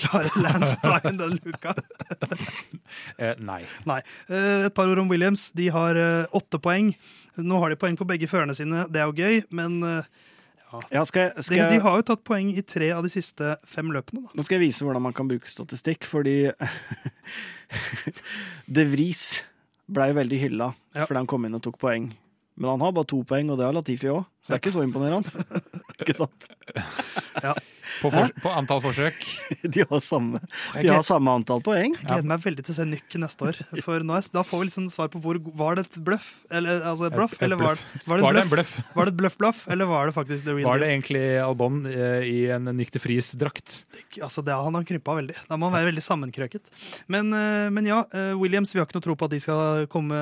Klarer Lance å ta inn den luka? *laughs* Eh, nei. Nei. Eh, et par ord om Williams. De har åtte poeng. Nå har de poeng på begge førerne sine, det er jo gøy, men eh, Ja, skal jeg, skal de, de har jo tatt poeng i tre av de siste fem løpene. Da. nå skal jeg vise hvordan man kan bruke statistikk, fordi *laughs* De Vries blei veldig hylla Ja. fordi han kom inn og tok poeng. Men han har bare to poeng, og det har Latifi òg, så det er ikke så imponerende. *laughs* ikke sant? På, for, på antall forsøk. *laughs* De har samme, de har samme antall poeng. Jeg gleder meg veldig til å se Nyk neste år. For nå da får vi liksom svar på hvor Var det et bløff? Eller, altså et bluff, Et- et eller var, bluff. var det Var det et en bløff? Var det et bløff-bløff, eller var det faktisk the real Var det egentlig Albon eh, i en Nykter Friis-drakt? Altså, det, han har krympa veldig. Da må han være veldig sammenkrøket. Men, eh, men ja, eh, Williams, vi har ikke noe tro på at de skal komme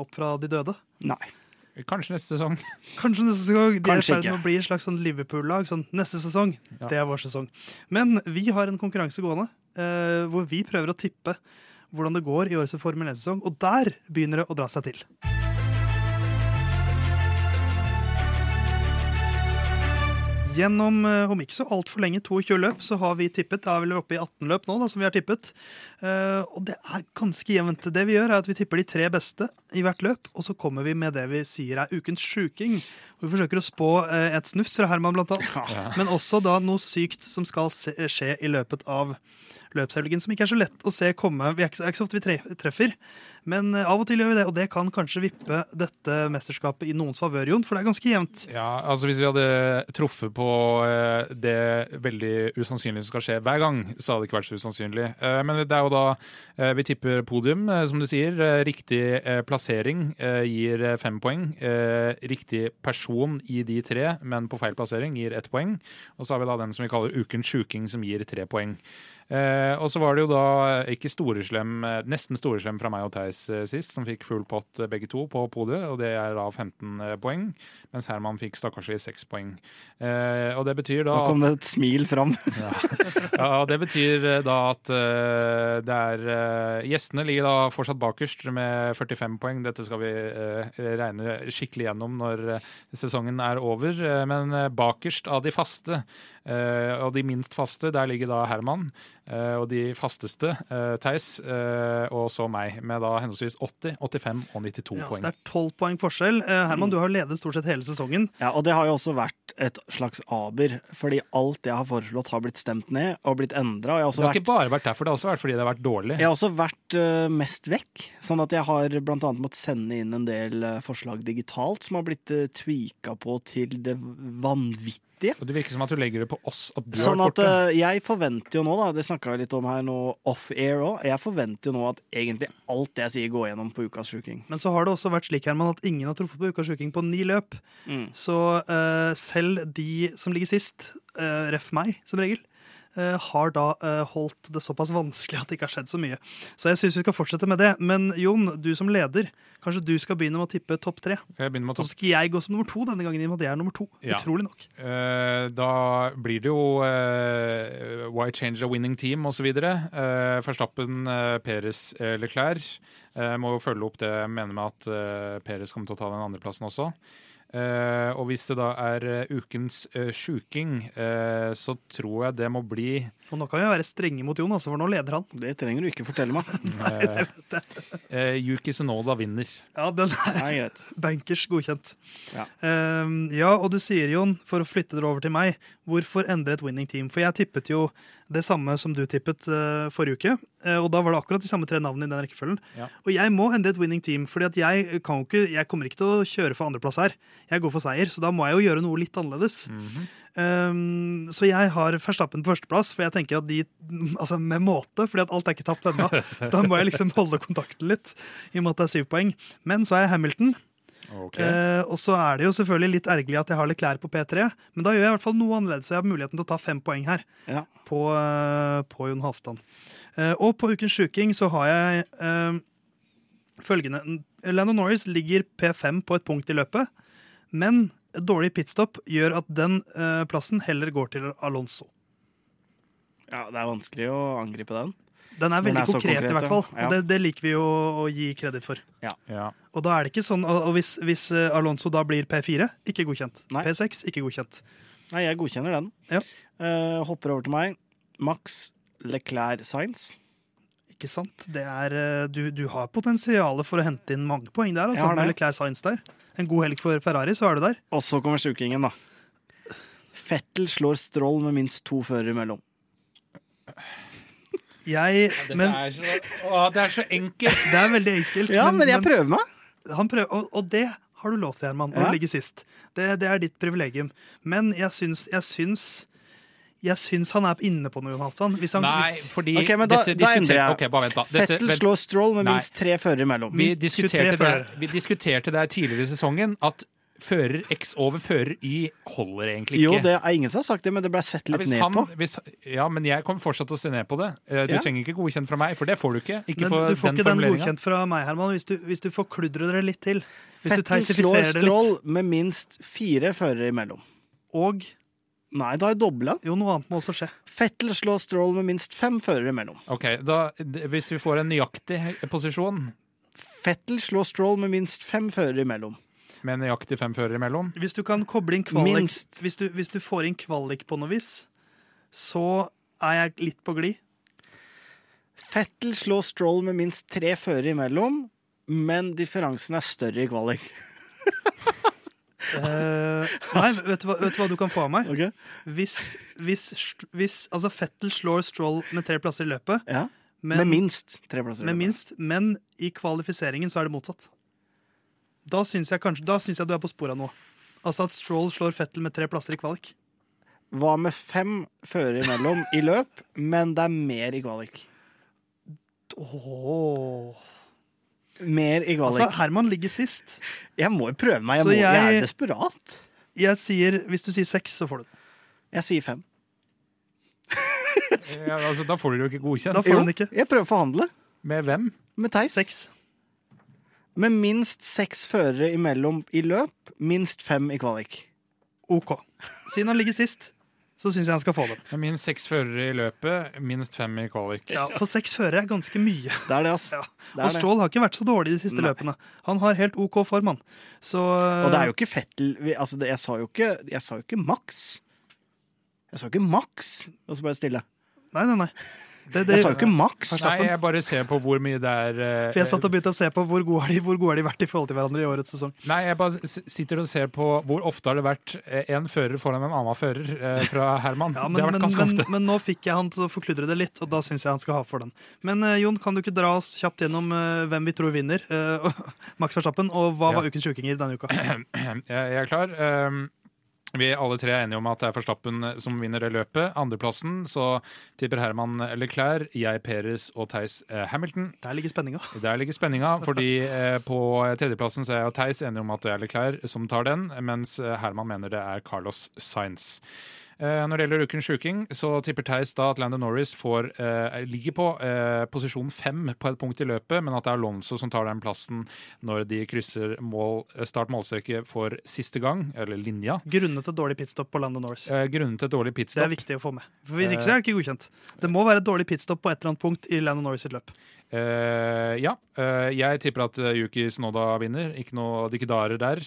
opp fra de døde. Nei. Kanskje neste sesong. *laughs* Kanskje neste sesong. De er i Kanskje ferd med å bli et slags sånn Liverpool-lag. Sånn, neste sesong, Ja. det er vår sesong. Men vi har en konkurranse gående eh, hvor vi prøver å tippe hvordan det går i årets Formel 1-sesong. Og der begynner det å dra seg til. Gjennom eh, om ikke så altfor lenge, 22 løp, så har vi tippet. Da er vi oppe i 18 løp nå, da, som vi har tippet. Eh, og det er ganske jevnt. Det vi gjør, er at vi tipper de tre beste i hvert løp, og så kommer vi med det vi sier er ukens sjuking. Vi forsøker å spå eh, et snufs fra Herman, blant annet. Men også da noe sykt som skal skje i løpet av løpshelgen, som ikke er så lett å se komme. Vi er ikke, er ikke så ofte vi treffer, men eh, av og til gjør vi det. Og det kan kanskje vippe dette mesterskapet i noens favør, Jon, for det er ganske jevnt. Ja, altså Hvis vi hadde truffet på eh, det veldig usannsynlige som skal skje hver gang, så hadde det ikke vært så usannsynlig. Eh, Men det er jo da vi tipper podium, som du sier. Riktig plassering gir fem poeng. Riktig person i de tre, men på feil plassering, gir ett poeng. Og så har vi da den som vi kaller ukens sjuking, som gir tre poeng. Eh, og så var det jo da eh, ikke storeslem, eh, nesten storeslem fra meg og Theis eh, sist, som fikk full pott begge to på podiet, og det er da 15 eh, poeng. Mens Herman fikk stakkarslig 6 poeng. Eh, og det betyr da Nå kom det et smil fram. *laughs* ja, det betyr da at uh, det er uh, Gjestene ligger da fortsatt bakerst med 45 poeng. Dette skal vi uh, regne skikkelig gjennom når sesongen er over. Men bakerst av de faste, og de minst faste, der ligger da Herman. Eh, og de fasteste, uh, Theis, eh, og så meg, med da henholdsvis 80, 85 og 92 Ja, så det er tolv poeng forskjell. Eh, Herman, du har ledet stort sett hele sesongen. Ja, og det har jo også vært et slags aber, fordi alt jeg har foreslått har blitt stemt ned og blitt endra. Det har vært ikke bare vært derfor, det har også vært fordi det har vært dårlig. Jeg har også vært eh, mest vekk, sånn at jeg har blant annet måttet sende inn en del eh, forslag digitalt som har blitt uh, tweaka på til det vanvittige. Og Det virker som at du legger det på oss at du Sånn har at vært borte. eh, jeg forventer jo nå, da, det snakka litt om her nå off-air òg, jeg forventer jo nå at egentlig alt jeg sier går gjennom på ukas sjuking. Men så har det også vært slik Herman, at ingen har truffet på Ukas sjuking på ni løp. Mm. Så uh, selv de som ligger sist, uh, ref meg som regel, har da eh, holdt det såpass vanskelig at det ikke har skjedd så mye. Så jeg syns vi skal fortsette med det. Men Jon, du som leder, kanskje du skal begynne med å tippe topp tre? Jeg begynner med topp? Så skal jeg gå som nummer to denne gangen, i og med at jeg er nummer to. Ja. Utrolig nok. Eh, da blir det jo uh, Why change a winning team osv. Uh, Verstappen, uh, Peres, uh, Leclerc. Uh, må jo følge opp det jeg mener med at uh, Peres kommer til å ta den andreplassen også. Eh, og hvis det da er eh, ukens uh, sjuking, eh, så tror jeg det må bli Og nå kan vi være strenge mot Jon, altså, for nå leder han. Det trenger du ikke fortelle meg. *laughs* eh, eh, Yuki Senoda vinner. Ja, den er Nei, greit. *laughs* bankers godkjent. Ja. Ehm, ja, og du sier, Jon, for å flytte dere over til meg, hvorfor endre et winning team? For jeg tippet jo det samme som du tippet eh, forrige uke, eh, og da var det akkurat de samme tre navnene i den rekkefølgen. Ja. Og jeg må endre et winning team, for jeg, kan ikke, jeg kommer ikke til å kjøre for andreplass her. Jeg går for seier, så da må jeg jo gjøre noe litt annerledes. Mhm. Ehm, så jeg har Verstappen på førsteplass, for jeg tenker at de Altså med måte, fordi at alt er ikke tapt ennå. Så da må jeg liksom holde kontakten litt, i og med at det er syv poeng. Men så er jeg Hamilton. Okay. Uh, og så er det jo selvfølgelig litt ergerlig at jeg har litt klær på P3, men da gjør jeg i hvert fall noe annerledes, så jeg har muligheten til å ta fem poeng her Ja. på, uh, på Jon Halvdan. Uh, og på Ukens sjuking så har jeg følgende Lando Norris ligger P5 på et punkt i løpet, men dårlig pitstop gjør at den eh, plassen heller går til Alonso. ja, det er vanskelig å angripe den. Den er Den veldig er konkret, konkret, i hvert fall. ja. Og det, det liker vi jo å gi kreditt for. ja. Og da er det ikke sånn, og hvis, hvis eh, Alonso da blir P4, ikke godkjent. Nei. P6, ikke godkjent. Nei, jeg godkjenner den. Ja. Eh, hopper over til meg. Max Leclerc Science. Ikke sant? Det er, du, du har potensialet for å hente inn mange poeng der. Altså, med Leclerc Science der. En god helg for Ferrari, så er du der. Og så kommer sjukingen, da. Fettel slår Stroll med minst to førere imellom. Jeg, men er så, å, det er så enkelt! det er veldig enkelt. Ja, men jeg prøver meg. han prøver, og, og det har du lov til, Herman, å Ja. ligger sist. Det, det er ditt privilegium. Men jeg syns, jeg syns jeg syns han er inne på noe, Jon Halvdan. Hvis han, Nei, fordi okay, men da- dette diskuterer jeg. Okay, bare vent, da. Dette- Fettel vent. slår Stroll med Nei. minst tre førere imellom. Vi diskuterte, det, vi diskuterte det tidligere i sesongen, at fører X over fører Y holder egentlig ikke. Jo, det er ingen som har sagt det, men det ble sett litt ja, ned han, på. hvis, ja, men jeg kommer fortsatt til å se ned på det. Eh, Du Ja. trenger ikke godkjent fra meg, for det får du ikke. Ikke men du får den ikke den godkjent fra meg, Herman, hvis du, hvis du forkludrer det litt til. Hvis du Fettel slår Strål Stroll med minst fire førere imellom. Og Nei, da er dobla. jo, noe annet må også skje. Fettel slår Stroll med minst fem førere imellom. Ok, da, Hvis vi får en nøyaktig posisjon Fettel slår Stroll med minst fem førere imellom. med nøyaktig fem førere imellom Hvis du kan koble inn kvalik Minst. hvis du, hvis du får inn kvalik på noe vis, så er jeg litt på glid. Fettel slår Stroll med minst tre førere imellom, men differansen er større i kvalik. *laughs* Eh, nei, vet du, hva, vet du hva du kan få av meg? Okay. Hvis, hvis, hvis altså Fettel slår Stroll med tre plasser i løpet, Ja. men, med minst tre plasser. med minst, men i kvalifiseringen så er det motsatt. Da syns jeg, kanskje, da syns jeg du er på sporet av noe. Altså at Stroll slår Fettel med tre plasser i kvalik. Hva med fem førere imellom i løp, men det er mer i kvalik? Åh. Mer i kvalik. Altså, Herman ligger sist. jeg må jo prøve meg. Jeg, må, jeg jeg- er desperat. Jeg sier, Hvis du sier seks, så får du den. Jeg sier fem. *laughs* ja, altså, Da får du det jo ikke godkjent. Da får jo, den ikke. jeg prøver å forhandle Med hvem? med Theis. Seks. Med minst seks førere imellom i løp, minst fem i kvalik. OK. Siden han ligger sist, så syns jeg han skal få dem. Minst seks førere i løpet, minst fem i kvalik. Ja, For seks førere er ganske mye. Det er det, ass. Ja. Det Og er og Stroll har ikke vært så dårlig de siste Nei. løpene. Han har helt OK form, han. Så Og det er jo ikke Fettel altså jeg, sa jo ikke, jeg sa jo ikke maks. Jeg sa ikke maks, og så ble det stille. Nei, nei, nei. Det, det, Jeg sa jo ikke maks. Nei, jeg bare ser på hvor mye det er eh, for jeg satt og begynte å se på hvor gode har de hvor gode har de vært i forhold til hverandre i årets sesong. Nei, jeg bare sitter og ser på hvor ofte har det vært én fører foran en annen fører eh, fra *laughs* Herman. Ja, men, det har vært ganske men, ofte. men nå fikk jeg han til å forkludre det litt, og da syns jeg han skal ha for den. Men eh, Jon, kan du ikke dra oss kjapt gjennom eh, hvem vi tror vinner? eh, *laughs* Max Verstappen, og hva Ja. var ukens sjukinger denne uka? *clears throat* Jeg, jeg er klar. Um, vi alle tre er enige om at det er Forstappen som vinner det løpet. Andreplassen så tipper Herman Leclerc, jeg Peres og Theis eh, Hamilton. Der ligger spenninga. *laughs* Der ligger spenninga, fordi eh, på tredjeplassen så er jeg og Theis enige om at det er Leclerc som tar den, mens eh, Herman mener det er Carlos Sainz. Eh, når det gjelder ukens sjuking, så tipper Theis da at Landon Norris får, eh, ligger på eh, posisjon fem på et punkt i løpet, men at det er Alonso som tar den plassen når de krysser mål, start målstreke for siste gang, eller linja. Grunnet til dårlig pitstop på Landon Norris. Eh, grunnen til et dårlig Det er viktig å få med. For Hvis ikke så er det ikke godkjent. Det må være et dårlig pitstop på et eller annet punkt i Landon Norris sitt løp. Eh, ja, eh, jeg tipper at eh, Yuki Snoda vinner. Ikke noe dikkedarer der.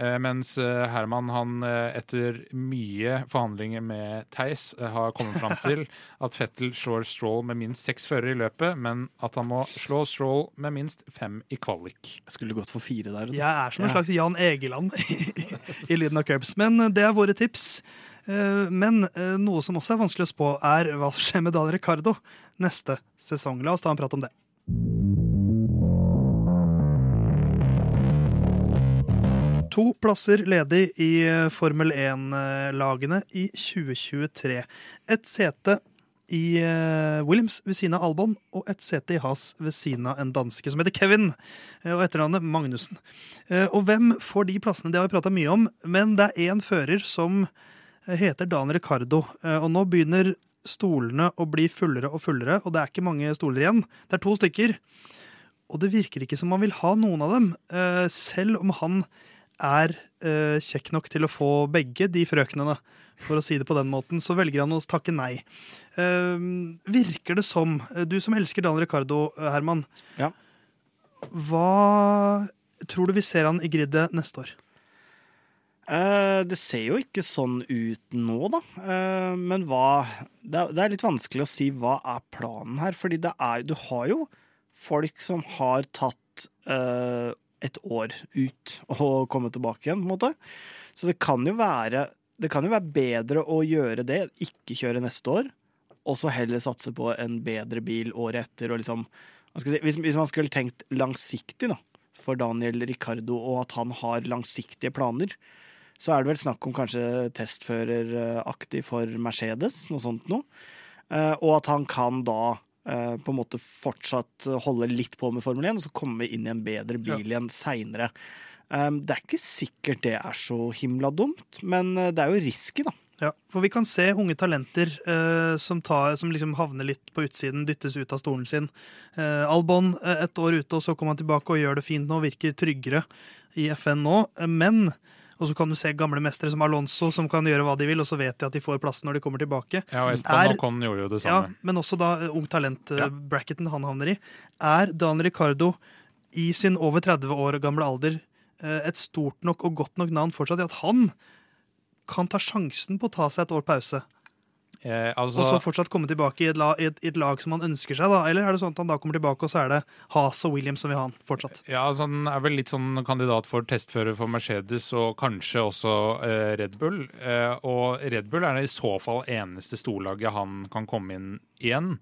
Eh, mens Herman, han etter mye forhandlinger med Theis, har kommet fram *laughs* til at Fettel slår Stroll med minst seks førere i løpet, men at han må slå Stroll med minst fem i kvalik. Jeg skulle gått for fire der. Jeg er som en slags Jan Egeland *laughs* i lyden av curbs. Men det er våre tips. Eh, Men noe som også er vanskelig å spå, er hva som skjer med Daniel Ricardo neste sesong. La oss ta en prat om det. To plasser ledig i eh, Formel 1-lagene i 2023. Et sete i eh, Williams ved siden av Albon, og et sete i Haas ved siden av en danske som heter Kevin, eh, og etternavnet Magnussen. Og hvem får de plassene? Det har vi prata mye om, men det er én fører som heter Dan Ricardo, og nå begynner stolene å bli fullere og fullere, og det er ikke mange stoler igjen. Det er to stykker. Og det virker ikke som man vil ha noen av dem, eh, selv om han er eh, kjekk nok til å få begge de frøknene, for å si det på den måten, så velger han å takke nei. Eh, virker det som, du som elsker Dan Ricardo, Herman, Ja. hva tror du vi ser han i griddet neste år? Det ser jo ikke sånn ut nå, da. Men hva det er, det er litt vanskelig å si hva er planen her. Fordi det er, du har jo folk som har tatt uh, et år ut og kommet tilbake igjen, på en måte. Så det kan jo være det kan jo være bedre å gjøre det, ikke kjøre neste år, og så heller satse på en bedre bil året etter. Og liksom, si, hvis, hvis man skulle tenkt langsiktig, da. for Daniel Ricardo, og at han har langsiktige planer, så er det vel snakk om kanskje testføreraktig for Mercedes, noe sånt noe. Eh, og at han kan da eh, på en måte fortsatt holde litt på med Formel 1, og så komme inn i en bedre bil igjen seinere. Det er ikke sikkert det er så himla dumt, men det er jo risky, da. Ja, for vi kan se unge talenter eh, som, tar, som liksom havner litt på utsiden, dyttes ut av stolen sin. Eh, Albon eh, et år ute, og så kommer han tilbake og gjør det fint nå, virker tryggere i FN nå. Eh, men og så kan du se gamle mestere som Alonso, som kan gjøre hva de vil, og så vet de at de får plassen når de kommer tilbake. Ja, og er, og Con gjorde jo det samme. Ja, men også da uh, ung talent-bracketen uh, han havner i. Er Dan Ricardo i sin over 30 år gamle alder uh, et stort nok og godt nok navn fortsatt i at han kan ta sjansen på å ta seg et år pause. Eh, altså, og så fortsatt komme tilbake i et, lag, i, et, i et, lag som han ønsker seg? da? Eller er det sånn at han da kommer tilbake, og så er det Haas og Williams som vil ha han fortsatt? Ja, altså Han er vel litt sånn kandidat for testfører for Mercedes og kanskje også eh, Red Bull. Eh, og Red Bull er det i så fall eneste storlaget han kan komme inn igjen.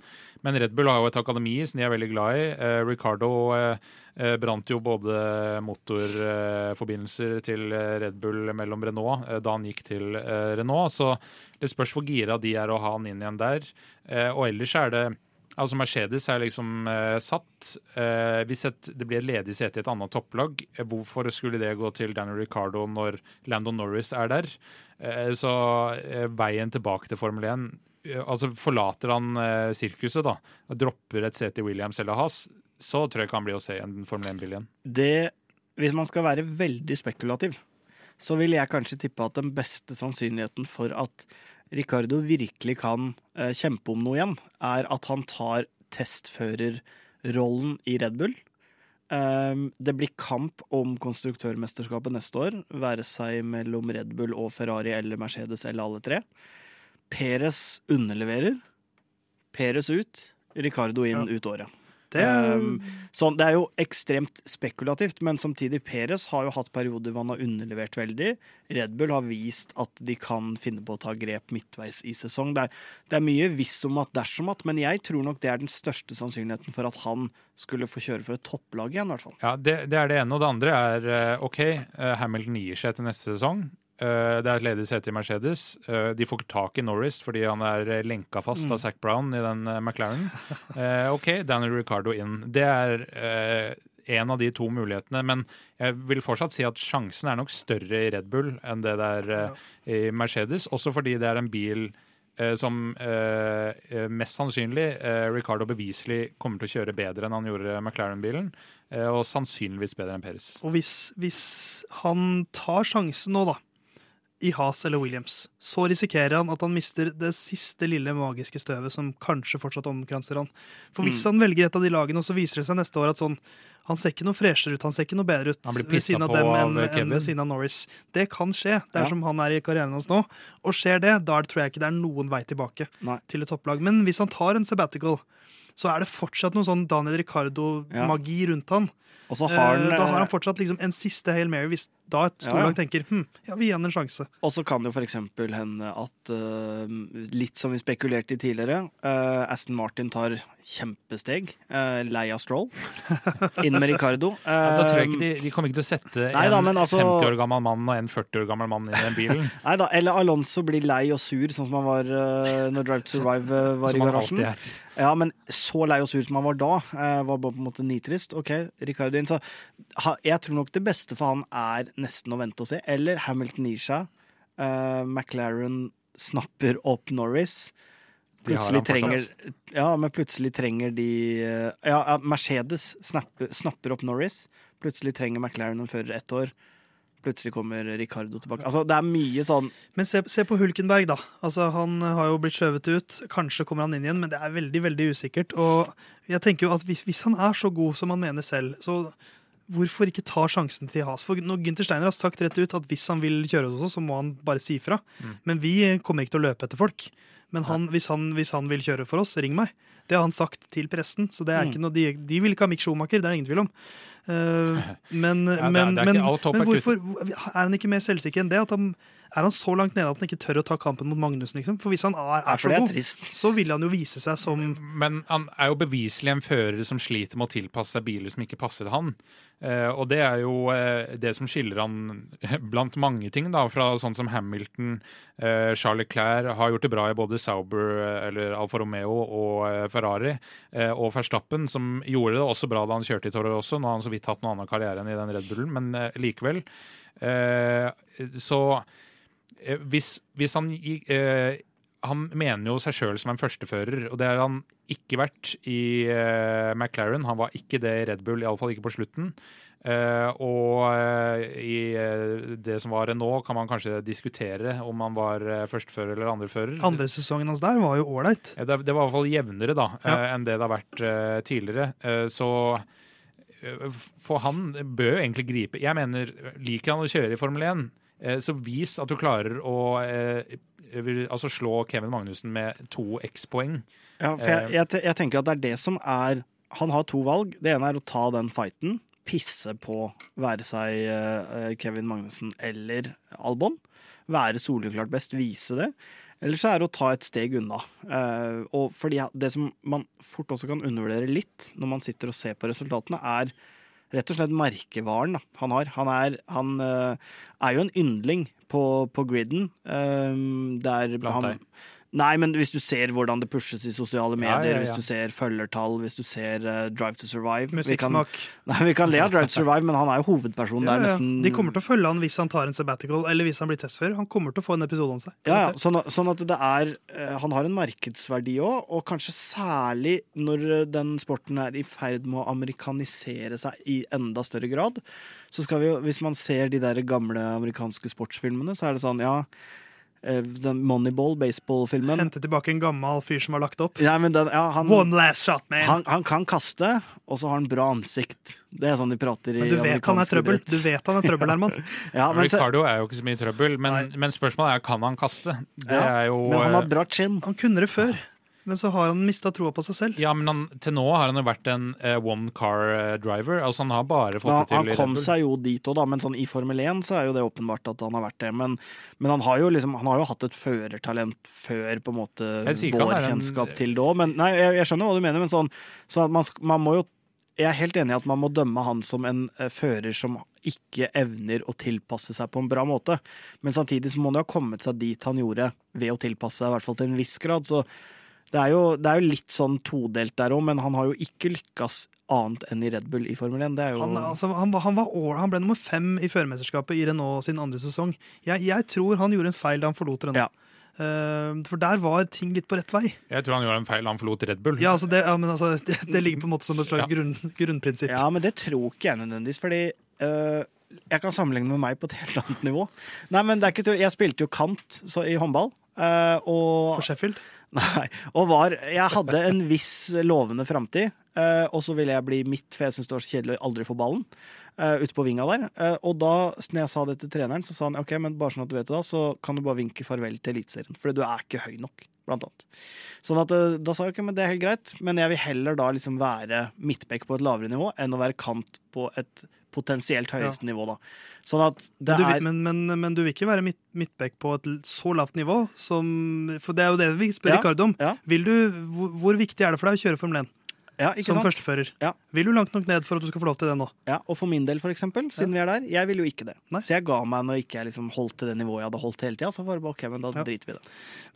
Men Red Bull har jo et akademi som de er veldig glad i. Eh, Ricardo eh, eh brant jo både motorforbindelser til Red Bull mellom Renault eh, da han gikk til eh, Renault. Så det spørs hvor gira de er å ha han inn igjen der. Eh, og ellers er det Altså Mercedes er liksom eh, satt. Eh, hvis et, det blir et ledig sete i et annet topplag, eh, hvorfor skulle det gå til Daniel Ricardo når Landon Norris er der? så veien tilbake til Formel 1 altså Forlater han eh, sirkuset da, og dropper et sete i Williams eller Haas, så tror jeg ikke han blir å se en Formel 1-bil igjen. Det, hvis man skal være veldig spekulativ, så vil jeg kanskje tippe at den beste sannsynligheten for at Ricardo virkelig kan eh, kjempe om noe igjen, er at han tar testførerrollen i Red Bull. Um, det blir kamp om konstruktørmesterskapet neste år, være seg mellom Red Bull og Ferrari eller Mercedes eller alle tre. Peres underleverer. Peres ut, Ricardo inn ja. ut året. Det... Um, sånn, det er jo ekstremt spekulativt, men samtidig, Peres har jo hatt perioder hvor han har underlevert veldig. Red Bull har vist at de kan finne på å ta grep midtveis i sesong. Det er, det er mye visst om at dersom at, men jeg tror nok det er den største sannsynligheten for at han skulle få kjøre for et topplag igjen, i hvert fall. Ja, det, det er det ene. Og det andre er eh, OK, eh, Hamilton gir seg til neste sesong. Eh, det er et ledig sete i Mercedes. Eh, de får ikke tak i Norris fordi han er eh, lenka fast mm. av Zac Brown i den McLaren. OK, Daniel Ricardo inn. Det er en av de to mulighetene. Men jeg vil fortsatt si at sjansen er nok større i Red Bull enn det det er i Mercedes. Også fordi det er en bil som mest sannsynlig Ricardo beviselig kommer til å kjøre bedre enn han gjorde McLaren-bilen. og sannsynligvis bedre enn Peres. Og hvis, hvis han tar sjansen nå, da i Has eller Williams, så risikerer han at han mister det siste lille magiske støvet som kanskje fortsatt omkranser han. For hvis mm. han velger et av de lagene, og så viser det seg neste år at sånn han ser ikke noe freshere ut, han ser ikke noe bedre ut ved siden av dem enn en ved siden av Norris. Det kan skje dersom ja. han er i karrieren hans nå. Og skjer det, da tror jeg ikke det er noen vei tilbake Nei. til et topplag. Men hvis han tar en sabbatical, så er det fortsatt noe sånn Daniel Ricardo-magi ja. rundt han. Har han, eh, da har han fortsatt liksom en siste Hail Mary hvis da et storlag ja, ja. tenker hm, ja, vi gir han en sjanse. Og så kan det jo f.eks. hende at uh, litt som vi spekulerte i tidligere, uh, Aston Martin tar kjempesteg. Uh, lei av Stroll. Inn med Ricardo. *laughs* Uh, da tror jeg ikke de, de kommer ikke til å sette en da, altså, 50 år gammel mann og en 40 år gammel mann inn i den bilen. *laughs* Nei da, Eller Alonso blir lei og sur, sånn som han var når Drive to Survive var i garasjen. Ja, men så lei og sur som han var da, var bare på en måte nitrist. OK, Ricardo inn. Så jeg tror nok det beste for han er nesten å vente og se. Eller Hamilton Isha. Uh, McLaren snapper opp Norris. Plutselig trenger, ja, men plutselig trenger de uh, Ja, Mercedes snapper, snapper opp Norris. Plutselig trenger McLaren en fører ett år. Plutselig kommer Ricardo tilbake. Altså, det er mye sånn Men se, se, på Hulkenberg, da. Altså, han har jo blitt skjøvet ut. Kanskje kommer han inn igjen, men det er veldig veldig usikkert. Og jeg tenker jo at hvis, hvis han er så god som han mener selv, så hvorfor ikke ta sjansen til Has? For når Gunther Steiner har sagt rett ut at hvis han vil kjøre hos oss, så må han bare si ifra. Mm. Men vi kommer ikke til å løpe etter folk. Men han, hvis, han, hvis, han, vil kjøre for oss, ring meg. Det har han sagt til pressen. så det er mm. ikke noe, de, de, vil ikke ha Mick Schumacher, det er det ingen tvil om. Uh, men, *laughs* ja, men, men, men, hvorfor er han ikke mer selvsikker enn det? At han er han så langt nede at han ikke tør å ta kampen mot Magnussen? Liksom? For hvis han er, er så er god, så vil han jo vise seg som Men han er jo beviselig en fører som sliter med å tilpasse seg biler som ikke passer han. Eh, og det er jo eh, det som skiller han *laughs* blant mange ting, da, fra sånn som Hamilton, eh, Charles Leclerc har gjort det bra i både Sauber, eller Alfa Romeo og Ferrari, og Verstappen, som gjorde det også bra da han kjørte i Toro også. Nå har han så vidt hatt noen annen karriere enn i den Red Bullen, men likevel. Eh, så hvis, hvis han eh, han mener jo seg sjøl som en førstefører, og det har han ikke vært i uh, McLaren. Han var ikke det i Red Bull, iallfall ikke på slutten. Uh, og uh, i eh, det som var nå, kan man kanskje diskutere om han var eh, førstefører eller andrefører. Andre sesongen hans der var jo ålreit. Ja, Det, det var i hvert fall jevnere da, Ja. eh, enn det det har vært eh, tidligere. Eh, så eh, for han bør jo egentlig gripe Jeg mener, liker han å kjøre i Formel 1, eh, så vis at du klarer å eh, altså slå Kevin Magnussen med to X-poeng. Ja, for jeg, jeg, jeg tenker at det er det som er Han har to valg. Det ene er å ta den fighten, pisse på være seg eh, Kevin Magnussen eller Albon. Være soleklart best, vise det. Eller så er det å ta et steg unna. Eh, og fordi det som man fort også kan undervurdere litt når man sitter og ser på resultatene, er rett og slett merkevaren da, han har. Han er, han, eh, er jo en yndling på, på griden. Um, der Blant han, deg. Nei, men hvis du ser hvordan det pushes i sosiale medier, ja, ja. hvis du ser følgertall, hvis du ser uh, Drive to Survive vi kan, Musikksmak. *laughs* nei, vi kan le av Drive to Survive, men han er jo hovedpersonen Ja, der ja. nesten De kommer til å følge han hvis han tar en sabbatical, eller hvis han blir testfører. Han kommer til å få en episode om seg. Ja, ja, sånn, sånn at det er uh, Han har en markedsverdi òg, og kanskje særlig når eh, den sporten er i ferd med å amerikanisere seg i enda større grad. Så skal vi jo, Hvis man ser de der gamle amerikanske sportsfilmene, så er det sånn, ja Moneyball, baseballfilmen Hente tilbake en gammel fyr som har lagt opp. ja, men den, ja, han, One last shot, man! han, han kan kaste, og så har han bra ansikt. Det er sånn de prater i Men du vet han er trøbbel. Du vet han er trøbbel, Herman. *laughs* Ja, men, Ricardo er jo ikke så mye trøbbel, men, men spørsmålet er kan han kaste. Det ja, er jo men han har eh, bra chin. Han kunne det før, men så har han mista troa på seg selv. Ja, men han, til nå har han jo vært en uh, one car eh, driver. Altså Han har bare fått ja, det til han, kom seg jo dit òg, da. Men sånn i Formel 1 så er jo det åpenbart at han har vært det. Men, men han har jo liksom Han har jo hatt et førertalent før på en måte vår en- kjennskap til det òg. Nei, jeg, jeg skjønner hva du mener, men sånn så man, man må jo Jeg er helt enig i at man må dømme han som en eh, fører som ikke evner å tilpasse seg på en bra måte. Men samtidig så må han jo ha kommet seg dit han gjorde ved å tilpasse seg, i hvert fall til en viss grad. Så det er jo, det er jo litt sånn todelt der òg, men han har jo ikke lykkes annet enn i Red Bull i Formel 1. Det er jo Han, altså, han, han, var år, han ble nummer fem i førermesterskapet i Renault sin andre sesong. Jeg, jeg tror han gjorde en feil da han forlot Renault. Ja. Eh, for der var ting litt på rett vei. Jeg tror han gjorde en feil. Han forlot Red Bull. Ja, altså det, ja, men altså, det, det ligger på en måte som et slags Ja. grunn, grunnprinsipp. Ja, men det tror ikke jeg nødvendigvis, fordi uh, jeg kan sammenligne med meg på et helt annet nivå. Nei, men det er ikke. Jeg spilte jo kant så, i håndball, og For Sheffield. *laughs* Nei, og var Jeg hadde en viss lovende framtid, øh, og så ville jeg bli midt, for jeg syns det var så kjedelig å aldri få ballen. Uh, ute på vinga der. Eh, og da når jeg sa det til treneren, så sa han ok, men bare sånn at du vet det da, så kan du bare vinke farvel til Eliteserien. Fordi du er ikke høy nok, blant annet. Sånn at eh, da sa jeg ok, men det er helt greit, men jeg vil heller da liksom være midtbekk på et lavere nivå enn å være kant på et potensielt høyeste nivå, da. Sånn at det Men du, er vil- men, men, men du vil ikke være midt, midtbekk på et så lavt nivå som For det er jo det vi spør Ja, Ricardo om. ja. Vil du, hvor, hvor viktig er det for deg å kjøre Formel 1 ja, ikke som sant? førstefører? Ja. Vil du langt nok ned for at du skal få lov til det nå? Ja, og for min del, for eksempel, siden vi er der, jeg ville jo ikke det. Nei. Så jeg ga meg når ikke jeg liksom holdt til det nivået jeg hadde holdt hele tida. Så bare ok, men da Ja. driter vi i det.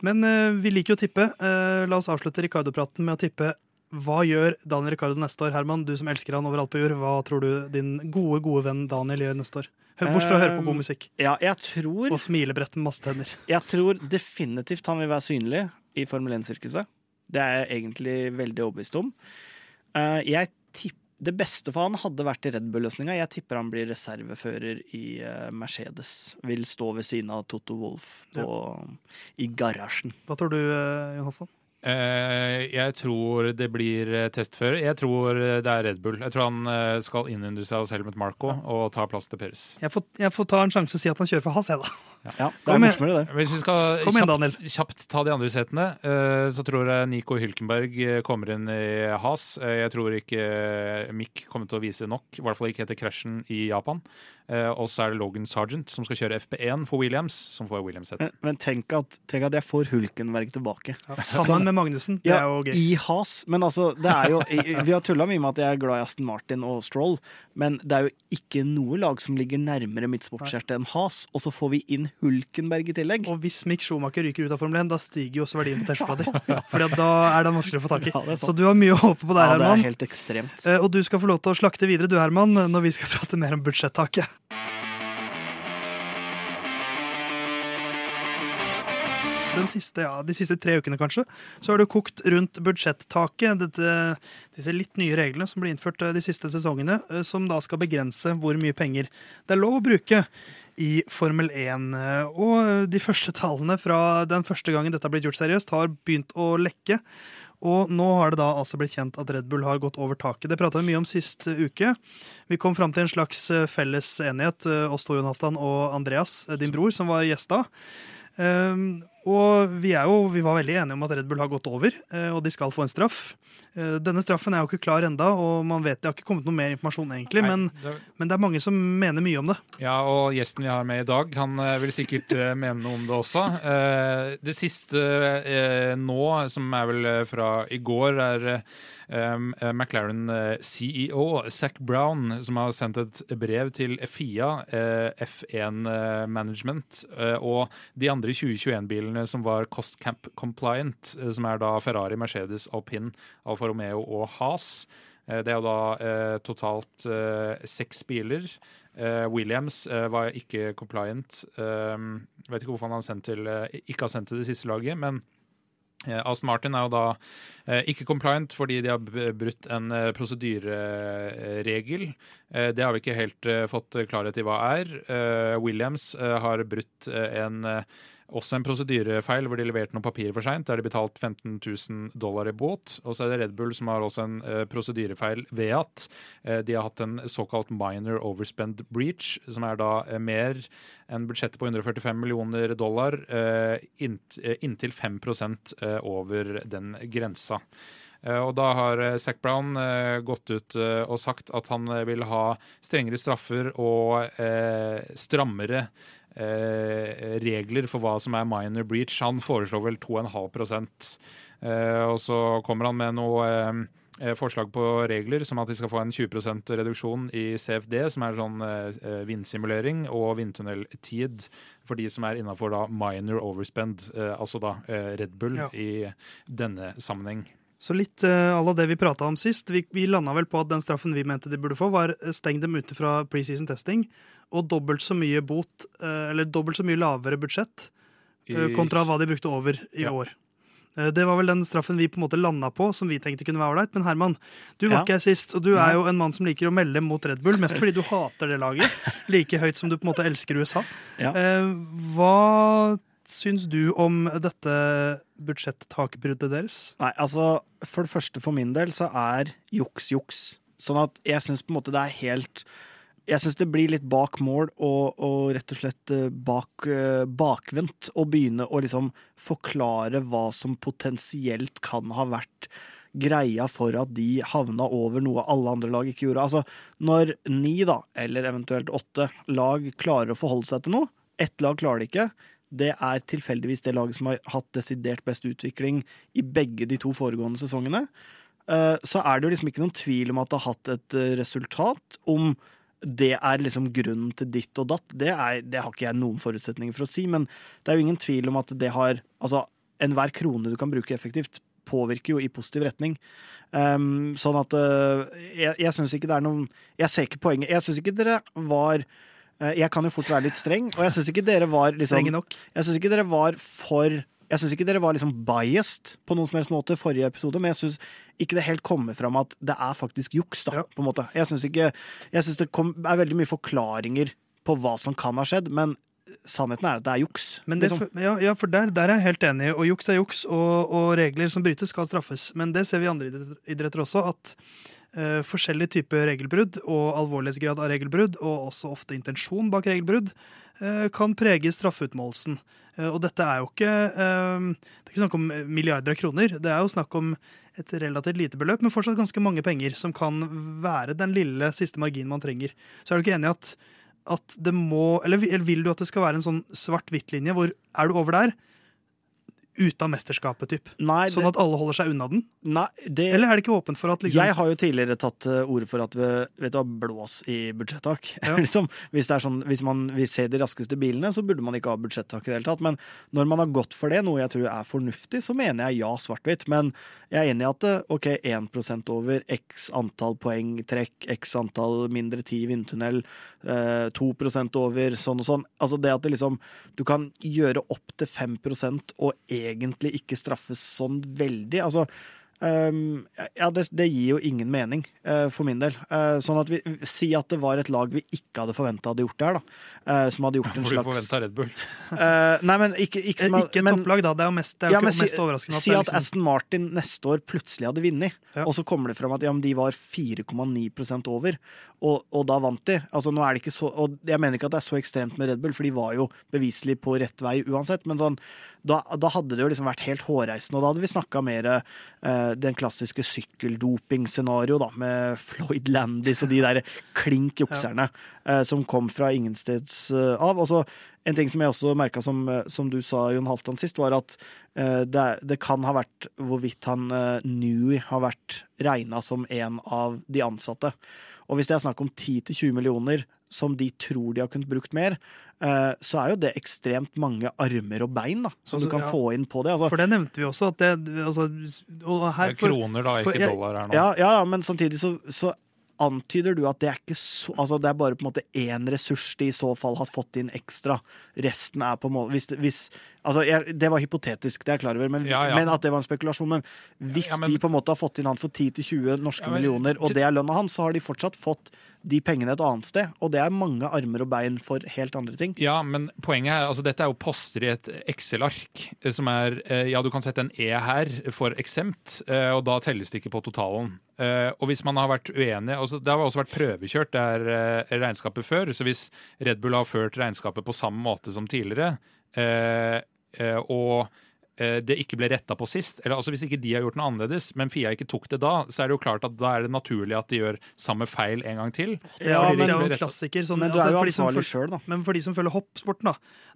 Men uh, vi liker jo å tippe. Uh, la oss avslutte Ricardo-praten med å tippe. Hva gjør Daniel Ricardo neste år? Herman, du som elsker han overalt på jord, hva tror du din gode, gode venn Daniel gjør neste år? Bortsett fra å høre på god musikk Ja, jeg tror, og smilebrett med masse tenner. jeg tror definitivt han vil være synlig i Formel 1-sirkuset. Det er jeg egentlig veldig overbevist om. Eh, jeg tipper det beste for han hadde vært i Red Bull-løsninga. Jeg tipper han blir reservefører i eh, Mercedes. Vil stå ved siden av Toto Wolff ja. i garasjen. Hva tror du, eh, Jon Hofstad? Eh, jeg tror det blir eh, testfører. Jeg tror eh, det er Red Bull. Jeg tror han skal innynde seg hos Helmet Marco og ta plass til Peres. Jeg får, jeg får ta en sjanse og si at han kjører for Hass, jeg, da. Ja, det er morsommere, det. Hvis vi skal kjapt, kjapt ta de andre setene, eh, så tror jeg Nico Hylkenberg kommer inn i Has. Eh, Jeg tror ikke Mick kommer til å vise nok, i hvert fall ikke etter krasjen i Japan. Eh, Og så er det Logan Sargent som skal kjøre FP1 for Williams, som får Williams-sete. Men, men tenk, at, tenk at jeg får Hulkenberg tilbake. Sammen med Magnussen. Det er jo gøy. I has. Men altså, det er jo Vi har tulla mye med at jeg er glad i Aston Martin og Stroll, men det er jo ikke noe lag som ligger nærmere mitt sportshjerte enn has. Og så får vi inn Hulkenberg i tillegg. Og hvis Mick Schumacher ryker ut av Formel 1, da stiger jo også verdien på T-skjorta di. Fordi da er den vanskelig å få tak i. Ja. Så du har mye å håpe på der, Ja, det er Herman. helt. Eh, Og du skal få lov til å slakte videre, du Herman, når vi skal prate mer om budsjettaket. Siste, ja, de siste tre ukene kanskje, så har det kokt rundt budsjettaket. Dette, disse litt nye reglene som ble innført eh, de siste sesongene, eh, som da skal begrense hvor mye penger det er lov å bruke i Formel 1. Eh, Og de første tallene fra den første gangen dette har blitt gjort seriøst, har begynt å lekke. Og nå har det da altså blitt kjent at Red Bull har gått over taket. Det prata vi mye om sist uke. Vi kom fram til en slags felles enighet, oss to, Jonathan og Andreas, din bror, som var gjest da. Og vi, er jo, vi var veldig enige om at Red Bull har gått over, eh, og de skal få en straff. Eh, denne straffen er jo ikke klar enda, og man vet det har ikke kommet noe mer informasjon, egentlig, Nei, men, det- men det er mange som mener mye om det. Ja, og gjesten vi har med i dag, han eh, vil sikkert mene noe om det også. Det siste nå, som er vel fra i går, er eh, eh, McLaren eh, Zac Brown som har sendt et brev til FIA, eh, F1 eh, Management, og de andre 2021-bilene som var cost Camp compliant, som er da Ferrari, Mercedes, Alpine, Alfa Romeo og Haas. Eh, Det er jo da eh, totalt eh, seks biler. Eh, Williams var ikke compliant. Um, vet ikke hvorfor han har sendt til, ikke har sendt til det siste laget, men Aston Martin er jo da eh, ikke compliant fordi de har brutt en eh, prosedyreregel. Eh, det har vi ikke helt eh, fått klarhet i hva er. Eh, Williams eh, har brutt eh, en eh, også en prosedyrefeil hvor de leverte noen papirer for seint, der de betalte 15 000 dollar i båt. Og så er det Red Bull som har også en uh, prosedyrefeil ved at uh, de har hatt en såkalt minor overspend breach, som er da uh, mer enn budsjettet på 145 millioner dollar, eh, inntil 5 eh, over den grensa. Og da har Zac Brown gått ut og sagt at han vil ha strengere straffer og strammere regler for hva som er minor breach. Han foreslår vel 2,5 eh, Og så kommer han med noe eh, eh, forslag på regler, som at de skal få en 20% reduksjon i CFD, som er sånn eh, eh, vindsimulering, og vindtunneltid for de som er innafor minor overspend, eh, altså da eh, Red Bull Ja. i denne sammenheng. Så litt uh, à la det vi prata om sist. Vi, vi landa vel på at den straffen vi mente de burde få, var eh, steng dem ute fra preseason testing, og dobbelt så mye bot, eh, eller dobbelt så mye lavere budsjett eh, kontra hva de brukte over i Ja. år. Eh, Det var vel den straffen vi på en måte landa på, som vi tenkte kunne være ålreit. Men Herman, du var Ja. ikke her sist, og du er jo en mann som liker å melde mot Red Bull, mest fordi du hater det laget, *laughs* like høyt som du på en måte elsker USA. Ja. Eh, Hva syns du om dette budsjettakbruddet deres? Nei, altså, for det første for min del så er juks juks. Sånn at jeg syns på en måte det er helt Jeg syns det blir litt bak mål og, og rett og slett eh, bak, eh, bakvendt å begynne å liksom forklare hva som potensielt kan ha vært greia for at de havna over noe alle andre lag ikke gjorde. Altså, når ni, da, eller eventuelt åtte lag klarer å forholde seg til noe, ett lag klarer det ikke, det er tilfeldigvis det laget som har hatt desidert best utvikling i begge de to foregående sesongene. Eh, Så er det jo liksom ikke noen tvil om at det har hatt et eh, resultat. Om det er liksom grunnen til ditt og datt, det, er, det har ikke jeg noen forutsetninger for å si, men det er jo ingen tvil om at det har Altså, enhver krone du kan bruke effektivt, påvirker jo i positiv retning. Um, sånn at uh, jeg, jeg syns ikke det er noen Jeg ser ikke poenget. Jeg syns ikke dere var Jeg kan jo fort være litt streng, og jeg syns ikke dere var liksom Strenge nok? jeg syns ikke dere var for Jeg synes ikke dere var liksom biased på noen som helst måte forrige episode, men jeg syns ikke det helt kommer fram at det er faktisk juks, da, Ja. på en måte. Jeg syns ikke Jeg synes det kom, er veldig mye forklaringer på hva som kan ha skjedd, men sannheten er at det er juks. Men det, liksom. ja, ja, for der, der er jeg helt enig. Og juks er juks, og, og regler som brytes, skal straffes. Men det ser vi i andre idretter også, at eh, forskjellige typer regelbrudd og alvorlighetsgrad av regelbrudd, og også ofte intensjon bak regelbrudd, uh, kan prege straffeutmålelsen. Uh, og dette er jo ikke eh, Det er ikke snakk om milliarder av kroner. Det er jo snakk om et relativt lite beløp, men fortsatt ganske mange penger, som kan være den lille siste marginen man trenger. Så er du ikke enig i at, at det må eller vil du at det skal være en sånn svart-hvitt-linje, hvor er du over der? Ute av mesterskapet, typ. Nei, Sånn det, at alle holder seg unna den? nei det, Eller er det ikke åpent for at liksom Jeg har jo tidligere tatt uh, ordet for at vi vet du, blås i budsjettak. *laughs* Ja. liksom, hvis, sånn, hvis man vil se de raskeste bilene, så burde man ikke ha budsjettak i det hele tatt. Men når man har gått for det, noe jeg tror er fornuftig, så mener jeg ja, svart-hvitt. Men jeg er enig i at uh, ok, 1% over x antall poeng trekk, x antall mindre tid i vindtunnel, uh, 2 over sånn og sånn. Altså det at det liksom Du kan gjøre opp til 5% og egentlig ikke straffes sånn veldig. Altså ja, det, det gir jo ingen mening, eh, for min del. Eh, sånn at vi Si at det var et lag vi ikke hadde forventa hadde gjort det her, da. Eh, som hadde gjort en For du slags forventa Red Bull. *laughs* Eh, Nei, men ikke, ikke, som, Ikke men, topplag, da. Det er jo mest, det er jo ja, men mest overraskende. at si at liksom- Aston Martin neste år plutselig hadde vunnet, Ja. og så kommer det fram at ja, men de var 4,9% over, og, og da vant de. Altså, nå er det ikke så, og Jeg mener ikke at det er så ekstremt med Red Bull, for de var jo beviselig på rett vei uansett, men sånn, da, da hadde det jo liksom vært helt hårreisende, og da hadde vi snakka mer eh, den klassiske sykkeldoping-scenario, da, med Floyd Landis og de der klink jukserne eh, som kom fra ingensteds eh, av. Og så en ting som jeg også merka, som, eh, som du sa, Jon Halvdan, sist, var at eh, det, det kan ha vært hvorvidt han uh, Newey har vært regna som en av de ansatte. Og hvis det er snakk om 10-20 millioner som de tror de har kunnet brukt mer, eh, så er jo det ekstremt mange armer og bein da, som Altså, du kan ja. få inn på det. Altså, For det nevnte vi også. At det, altså, og Det er kroner, da, for ikke jeg- dollar her nå. ja, ja, ja, men samtidig så, så antyder du at det er ikke så Altså det er bare på en måte én ressurs de i så fall har fått inn ekstra. Resten er på en måte hvis, hvis Altså, jeg, det var hypotetisk, det er jeg klar over, men, Ja, ja. men at det var en spekulasjon. Men hvis Ja, men- de på en måte har fått inn han for 10-20 norske men- millioner, og det er lønna hans, så har de fortsatt fått de pengene et annet sted. Og det er mange armer og bein for helt andre ting. Ja, men poenget er, altså dette er jo poster i et Excel-ark, eh, som er eh, Ja, du kan sette en E her for eksemt, eh, og da telles det ikke på totalen. Og hvis man har vært uenig altså Det har også vært prøvekjørt, det er eh, regnskapet før. Så hvis Red Bull har ført regnskapet på samme måte som tidligere, eh, og eh, det ikke ble retta på sist, eller altså hvis ikke de har gjort noe annerledes, men Fia ikke tok det da, så er det jo klart at da er det naturlig at de gjør samme feil en gang til. Ja, men det er jo en klassiker. Sånn, Men du altså, er jo for de som ansvarlig sjøl, da. Men for de som følger hoppsporten, da,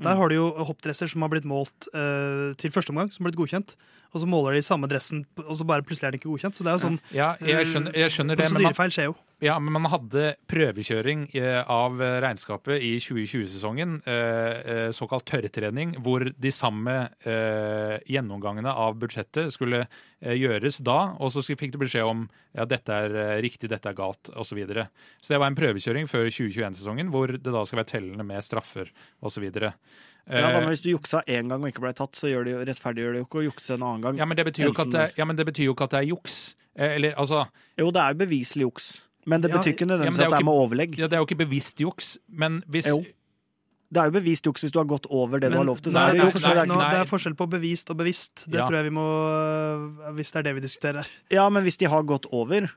der har du jo hoppdresser som har blitt målt eh, til første omgang, som har blitt godkjent. Og så måler de samme dressen, og så bare plutselig er den ikke godkjent. Så det er jo sånn Ja, jeg skjønner, jeg skjønner det, Prosedyrefeil skjer jo. Ja, men man hadde prøvekjøring eh, av eh, regnskapet i 2020-sesongen, eh, såkalt tørrtrening, hvor de samme gjennomgangene av budsjettet skulle gjøres da, og så fikk du beskjed om ja, dette er riktig, dette er galt, osv. Så, videre. så det var en prøvekjøring før 2021-sesongen, hvor det da skal være tellende med straffer osv. Ja, da, men hvis du juksa én gang og ikke ble tatt, så gjør det jo, rettferdiggjør det jo ikke å jukse en annen gang. Ja, men det betyr jo ikke at det, ja, men det betyr jo ikke at det er juks. Eh, Eller altså Jo, det er jo beviselig juks. Men det Ja, betyr ikke ja, nødvendigvis det er at det er med overlegg. ja, Det er jo ikke bevisst juks, men hvis Jo. Det er jo bevist juks hvis du har gått over det du har lov til. Så nei, er det, det er juks. nei, det nå, er, det er forskjell på bevist og bevisst. Det Ja. tror jeg vi må Hvis det er det vi diskuterer her. ja, men hvis de har gått over,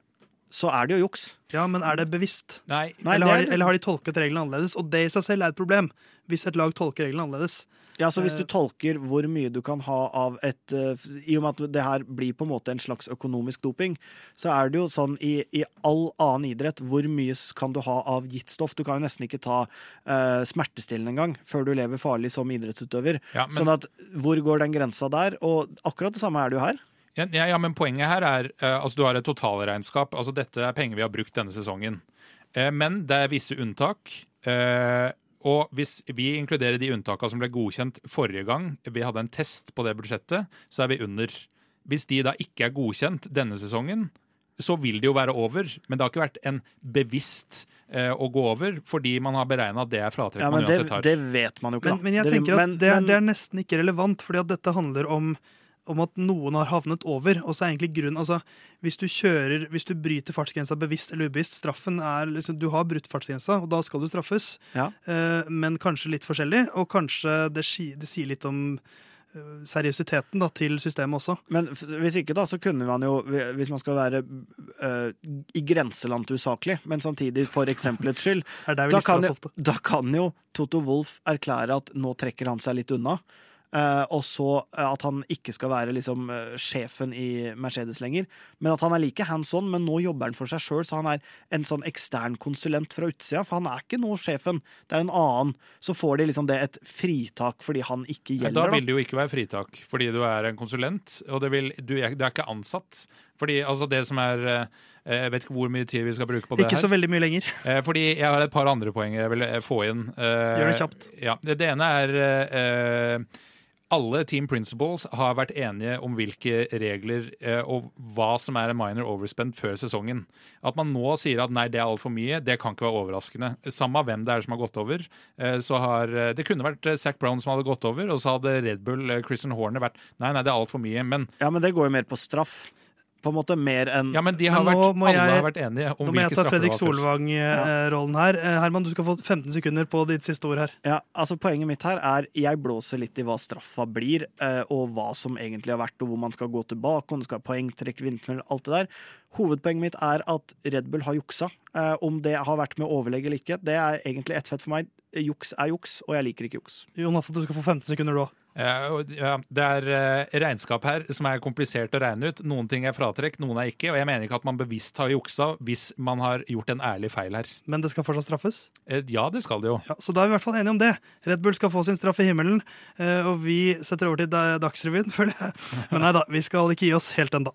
så er det jo juks. Ja, men er det bevisst? Nei, Nei, eller, har det de, er- eller har de tolket reglene annerledes? Og det i seg selv er et problem. Hvis et lag tolker reglene annerledes. Ja, så Hvis Eh. du tolker hvor mye du kan ha av et eh, I og med at det her blir på en måte en slags økonomisk doping, så er det jo sånn i, i all annen idrett hvor mye kan du ha av gitt stoff? Du kan jo nesten ikke ta uh, smertestillende engang før du lever farlig som idrettsutøver. Ja, men- Sånn at hvor går den grensa der? Og akkurat det samme er det jo her. Ja, ja, ja, men poenget her er eh, altså Du har et totalregnskap. altså Dette er penger vi har brukt denne sesongen. Eh, men det er visse unntak. eh, og hvis vi inkluderer de unntakene som ble godkjent forrige gang vi hadde en test på det budsjettet, så er vi under. Hvis de da ikke er godkjent denne sesongen, så vil det jo være over. Men det har ikke vært en bevisst eh, å gå over, fordi man har beregna at det er fratrekk Ja, man men det, uansett har. det vet man jo ikke, Men, da. men jeg Det- tenker at men- det, er, det er nesten ikke relevant, fordi at dette handler om om at noen har havnet over. Og så er egentlig grunnen altså, Hvis du kjører, hvis du bryter fartsgrensa bevisst eller ubevisst, straffen er liksom, Du har brutt fartsgrensa, og da skal du straffes. Ja. Eh, men kanskje litt forskjellig, og kanskje det, det sier litt om eh, seriøsiteten da, til systemet også. Men hvis ikke, da, så kunne man jo, hvis man skal være uh, i grenseland til usaklig, men samtidig for eksempelets skyld, *laughs* da kan, jo, da kan jo Toto Wolff erklære at nå trekker han seg litt unna. Eh, og så eh, at han ikke skal være liksom eh, sjefen i Mercedes lenger. Men at han er like hands on, men nå jobber han for seg sjøl, så han er en sånn ekstern konsulent fra utsida. For han er ikke nå sjefen, det er en annen. Så får de liksom det et fritak fordi han ikke gjelder. Da vil det jo ikke være fritak, fordi du er en konsulent, og det, vil, du er, det er ikke ansatt. Fordi altså det som er Jeg vet ikke hvor mye tid vi skal bruke på det Ikke så veldig mye lenger. *laughs* Fordi jeg har et par andre poeng jeg vil få inn. Gjør det kjapt. Ja, det ene er alle team Principles har vært enige om hvilke regler eh, og hva som er en minor overspend før sesongen. At man nå sier at nei, det er altfor mye, det kan ikke være overraskende. Samme hvem det er som har gått over. Eh, så har, eh, det kunne vært Zack Zac Brown som hadde gått over, og så hadde Red Bull, eh, Christian Horner, vært nei, nei, det er altfor mye. Men, Ja, men det går jo mer på straff. På en måte mer enn ja, men de har Men vært, alle jeg- har vært enige om Nå må jeg hvilke ta straffer det Fredrik var først. Solvang-rollen her. Eh, Herman, du skal få 15 sekunder på ditt siste ord her. Ja, altså Poenget mitt her er jeg blåser litt i hva straffa blir, eh, og hva som egentlig har vært, og hvor man skal gå tilbake, om det skal ha poengtrekk, vindmøller, alt det der. Hovedpoenget mitt er at Red Bull har juksa. Eh, om det har vært med overlegg eller ikke, det er egentlig ett fett for meg. Juks er juks, og jeg liker ikke juks. Jonas, du skal få 15 sekunder du òg. Ja, det er eh, regnskap her som er komplisert å regne ut. Noen ting er fratrekk, noen er ikke. Og jeg mener ikke at man bevisst har juksa hvis man har gjort en ærlig feil her. Men det skal fortsatt straffes. Eh, Ja, det skal det jo. Ja, så da er vi i hvert fall enige om det. Red Bull skal få sin straff i himmelen, eh, og vi setter over til Dagsrevyen, *laughs* føler jeg. Men nei da, vi skal ikke gi oss helt ennå.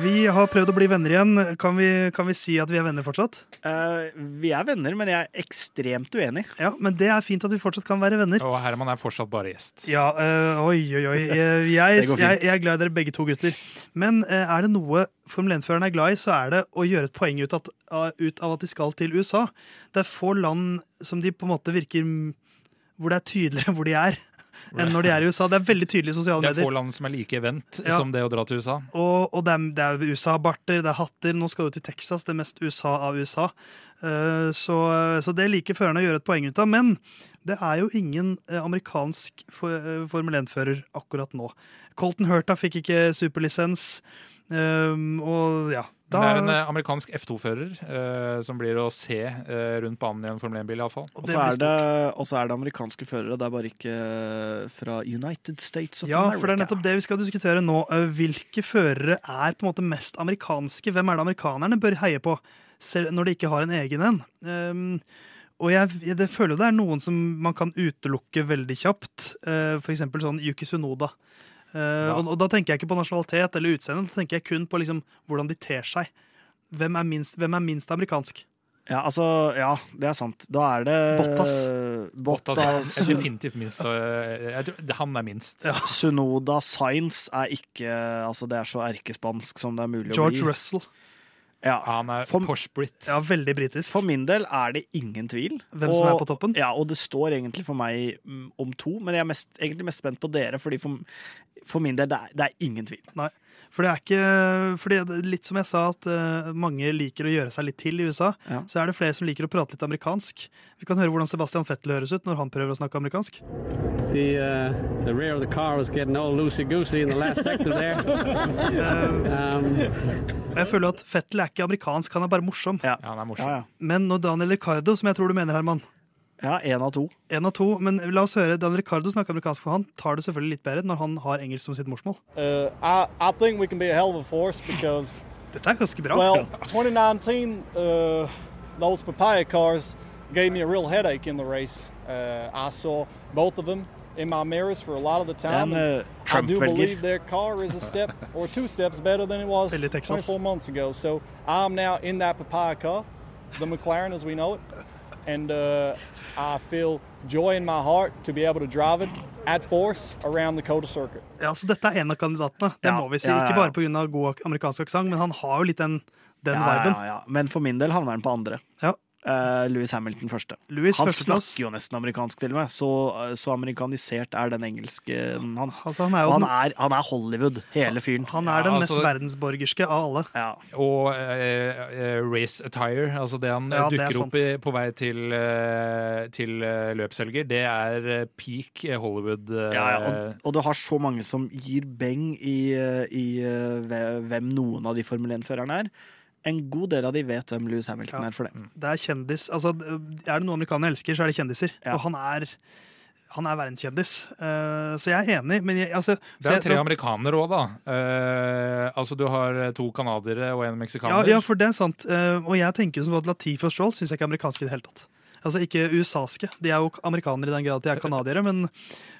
Vi har prøvd å bli venner igjen. Kan vi, kan vi si at vi er venner fortsatt? Uh, vi er venner, men jeg er ekstremt uenig. Ja, men det er fint at vi fortsatt kan være venner. Og Herman er fortsatt bare gjest. Ja, uh, oi, oi, oi. Jeg, jeg, jeg, jeg er glad i dere begge to gutter. Men uh, er det noe Formel 1-føreren er glad i, så er det å gjøre et poeng ut, at, ut av at de skal til USA. Det er få land som de på en måte virker Hvor det er tydeligere *laughs* hvor de er, enn når de er i USA. Det er veldig tydelig i sosiale medier. Det er få land som er like event Ja. som det å dra til USA. Og, og det er, er USA-barter, det er hatter. Nå skal du til Texas, det mest USA av USA. Eh, så, så det liker førerne å gjøre et poeng ut av. Men det er jo ingen eh, amerikansk for, eh, Formel 1-fører akkurat nå. Colton Hurta fikk ikke superlisens. Um, og ja, Men det er en da eh, amerikansk F2-fører uh, som blir å se uh, rundt banen i en Formel 1-bil, iallfall. og Og så er, og så er det amerikanske førere, det er bare ikke fra United States of Ja, America. for det er nettopp det vi skal diskutere nå. Eh, Hvilke førere er på en måte mest amerikanske? Hvem er det amerikanerne bør heie på, selv når de ikke har en egen en? Um, og jeg, jeg det føler jo det er noen som man kan utelukke veldig kjapt. Uh, for eksempel sånn Yuki Sunoda. Eh, og, og da tenker jeg ikke på nasjonalitet eller utseende, da tenker jeg kun på liksom hvordan de ter seg. Hvem er minst, hvem er minst amerikansk? Ja, altså, ja, det er sant. Da er det Bottas. Bottas Bottas. er definitivt minst. eh, han er minst. Sunoda Science er ikke Altså, det er så erkespansk som det er mulig George å bli. Russell. Ja. Han er For- Porsche-Brit. Ja, veldig britisk. For min del er det ingen tvil. Hvem som er på toppen? Ja, og det står egentlig for meg mm, om to, men jeg er mest, egentlig mest spent på dere, fordi for, for min del, det er, det er ingen tvil. Nei. For det er ikke fordi er Litt som jeg sa, at uh, mange liker å gjøre seg litt til i USA. Ja. Så er det flere som liker å prate litt amerikansk. Vi kan høre hvordan Sebastian Fettel høres ut når han prøver å snakke amerikansk. The uh, the rear of the car was getting all loosey goosey in the last sector there. *laughs* Um, jeg føler at Fettel er ikke amerikansk, han er bare morsom. Ja. Ja, han er morsom. Ja, ja. Men når Daniel Ricardo, som jeg tror du mener, Herman Ja, én av to. En av to, men la oss høre Dan Ricardo snakker amerikansk, for han tar det selvfølgelig litt bedre når han har engelsk som sitt morsmål. Uh, I, I think we can be a hell of a force because, *laughs* Dette er ganske bra. well, 2019, uh, those papaya cars gave me a real headache in the race. Uh, I saw both of them in my mirrors for a lot of the time. En and uh, I do believe their car is a step *laughs* or two steps better than it was Philly, Texas. 24 months ago. So I'm now in that papaya car, the McLaren as we know it. And uh, I feel joy in my heart to be able to drive it at force around the Coda circuit. Ja, så Dette er en av kandidatene, det Ja, må vi si. ja, ja, Ikke ja. bare pga. god amerikansk aksent, men han har jo litt den, den Ja, viben. ja, ja. Men for min del havner han på andre. Ja. Eh, Louis Hamilton første. Louis Han første snakker jo nesten amerikansk, til og med. Så, så amerikanisert er den engelsken hans. Altså, han er jo han er, han er Hollywood, hele fyren. han er Ja, den altså- mest verdensborgerske av alle. Ja. Og uh, uh, race attire, altså det han ja, dukker det opp i, på vei til, til løpshelger, det er peak Hollywood. Ja, ja, og, og du har så mange som gir beng i, i hvem noen av de Formel 1-førerne er. En god del av de vet hvem Louis Hamilton Ja. er for det. Det er kjendis. Altså, er det noe amerikanere elsker, så er det kjendiser. Ja. Og han er, han er verdenskjendis. Uh, så jeg er enig, men jeg, altså, Det er tre amerikanere òg, da. Uh, altså Du har to canadiere og en meksikaner. ja, for det er sant. Uh, og jeg tenker som at Latifi og Stroll syns jeg ikke er amerikanske i det hele tatt. Altså Ikke USA-ske. De er jo amerikanere i den grad de er canadiere, men,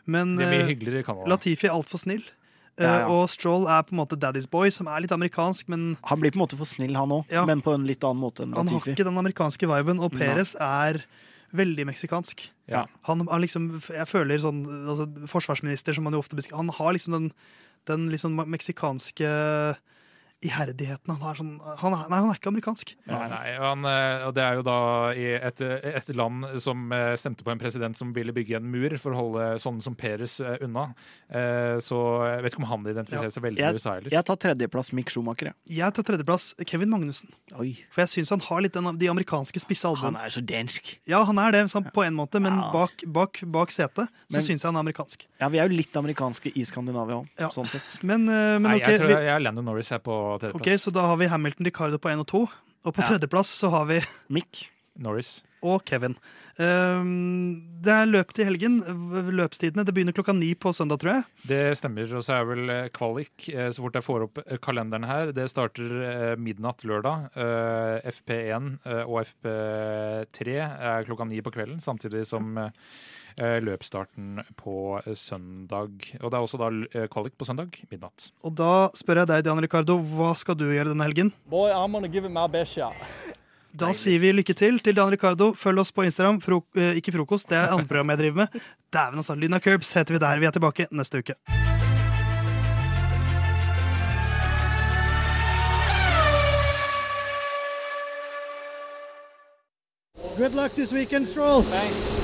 men er eh. Latifi er altfor snill. Eh, Ja, ja. Og Stroll er på en måte Daddy's Boy, som er litt amerikansk, men Han blir på en måte for snill, han òg, Ja. men på en litt annen måte enn han har ikke den amerikanske viben. Og. Perez er veldig meksikansk. Ja. Han har liksom, jeg føler sånn altså, Forsvarsminister, som man jo ofte beskriver, han har liksom den, den liksom meksikanske iherdigheten. Han er sånn han er, Nei, han er ikke amerikansk. Nei, nei, han, eh, og det er jo da i et, et land som eh, stemte på en president som ville bygge en mur for å holde sånne som Peres eh, unna. Eh, Så jeg vet ikke om han identifiserer seg veldig med USA heller. Jeg tar tredjeplass Mick Schumacher. jeg. Tar tredjeplass Kevin Magnussen. Oi, For jeg syns han har litt den, de amerikanske spisse han er så dansk. Ja, han er det sånn, på en måte, men Ja. bak, bak, bak setet så syns jeg han er amerikansk. Ja, vi er jo litt amerikanske i Skandinavia òg, Ja. sånn sett. Men, men Nei, jeg tror jeg, jeg er Landon Norris her på tredjeplass. ok, så da har vi Hamilton Ricardo på én og to. Og på tredjeplass så har vi Mick. Norris. og Kevin. Ehm, det er løp til helgen. Løpstidene. Det begynner klokka ni på søndag, tror jeg. Det stemmer. Og så er vel eh, kvalik, eh, så fort jeg får opp eh, kalenderen her. Det starter midnatt lørdag. Eh, FP1 eh, og FP3 er klokka ni på kvelden, samtidig som løpsstarten på eh, søndag. Og det er også da eh, kvalik på søndag midnatt. Og da spør jeg deg, Dian Ricardo, hva skal du gjøre denne helgen? Boy, I'm gonna give it my best shot. Da sier vi lykke til til Dan Ricardo. Følg oss på Instagram. Fro eh, ikke frokost, det er andre program jeg driver med. Dæven, altså. Lyna Curbs heter vi der. Vi er tilbake neste uke. Good luck this weekend, Stroll. Thanks.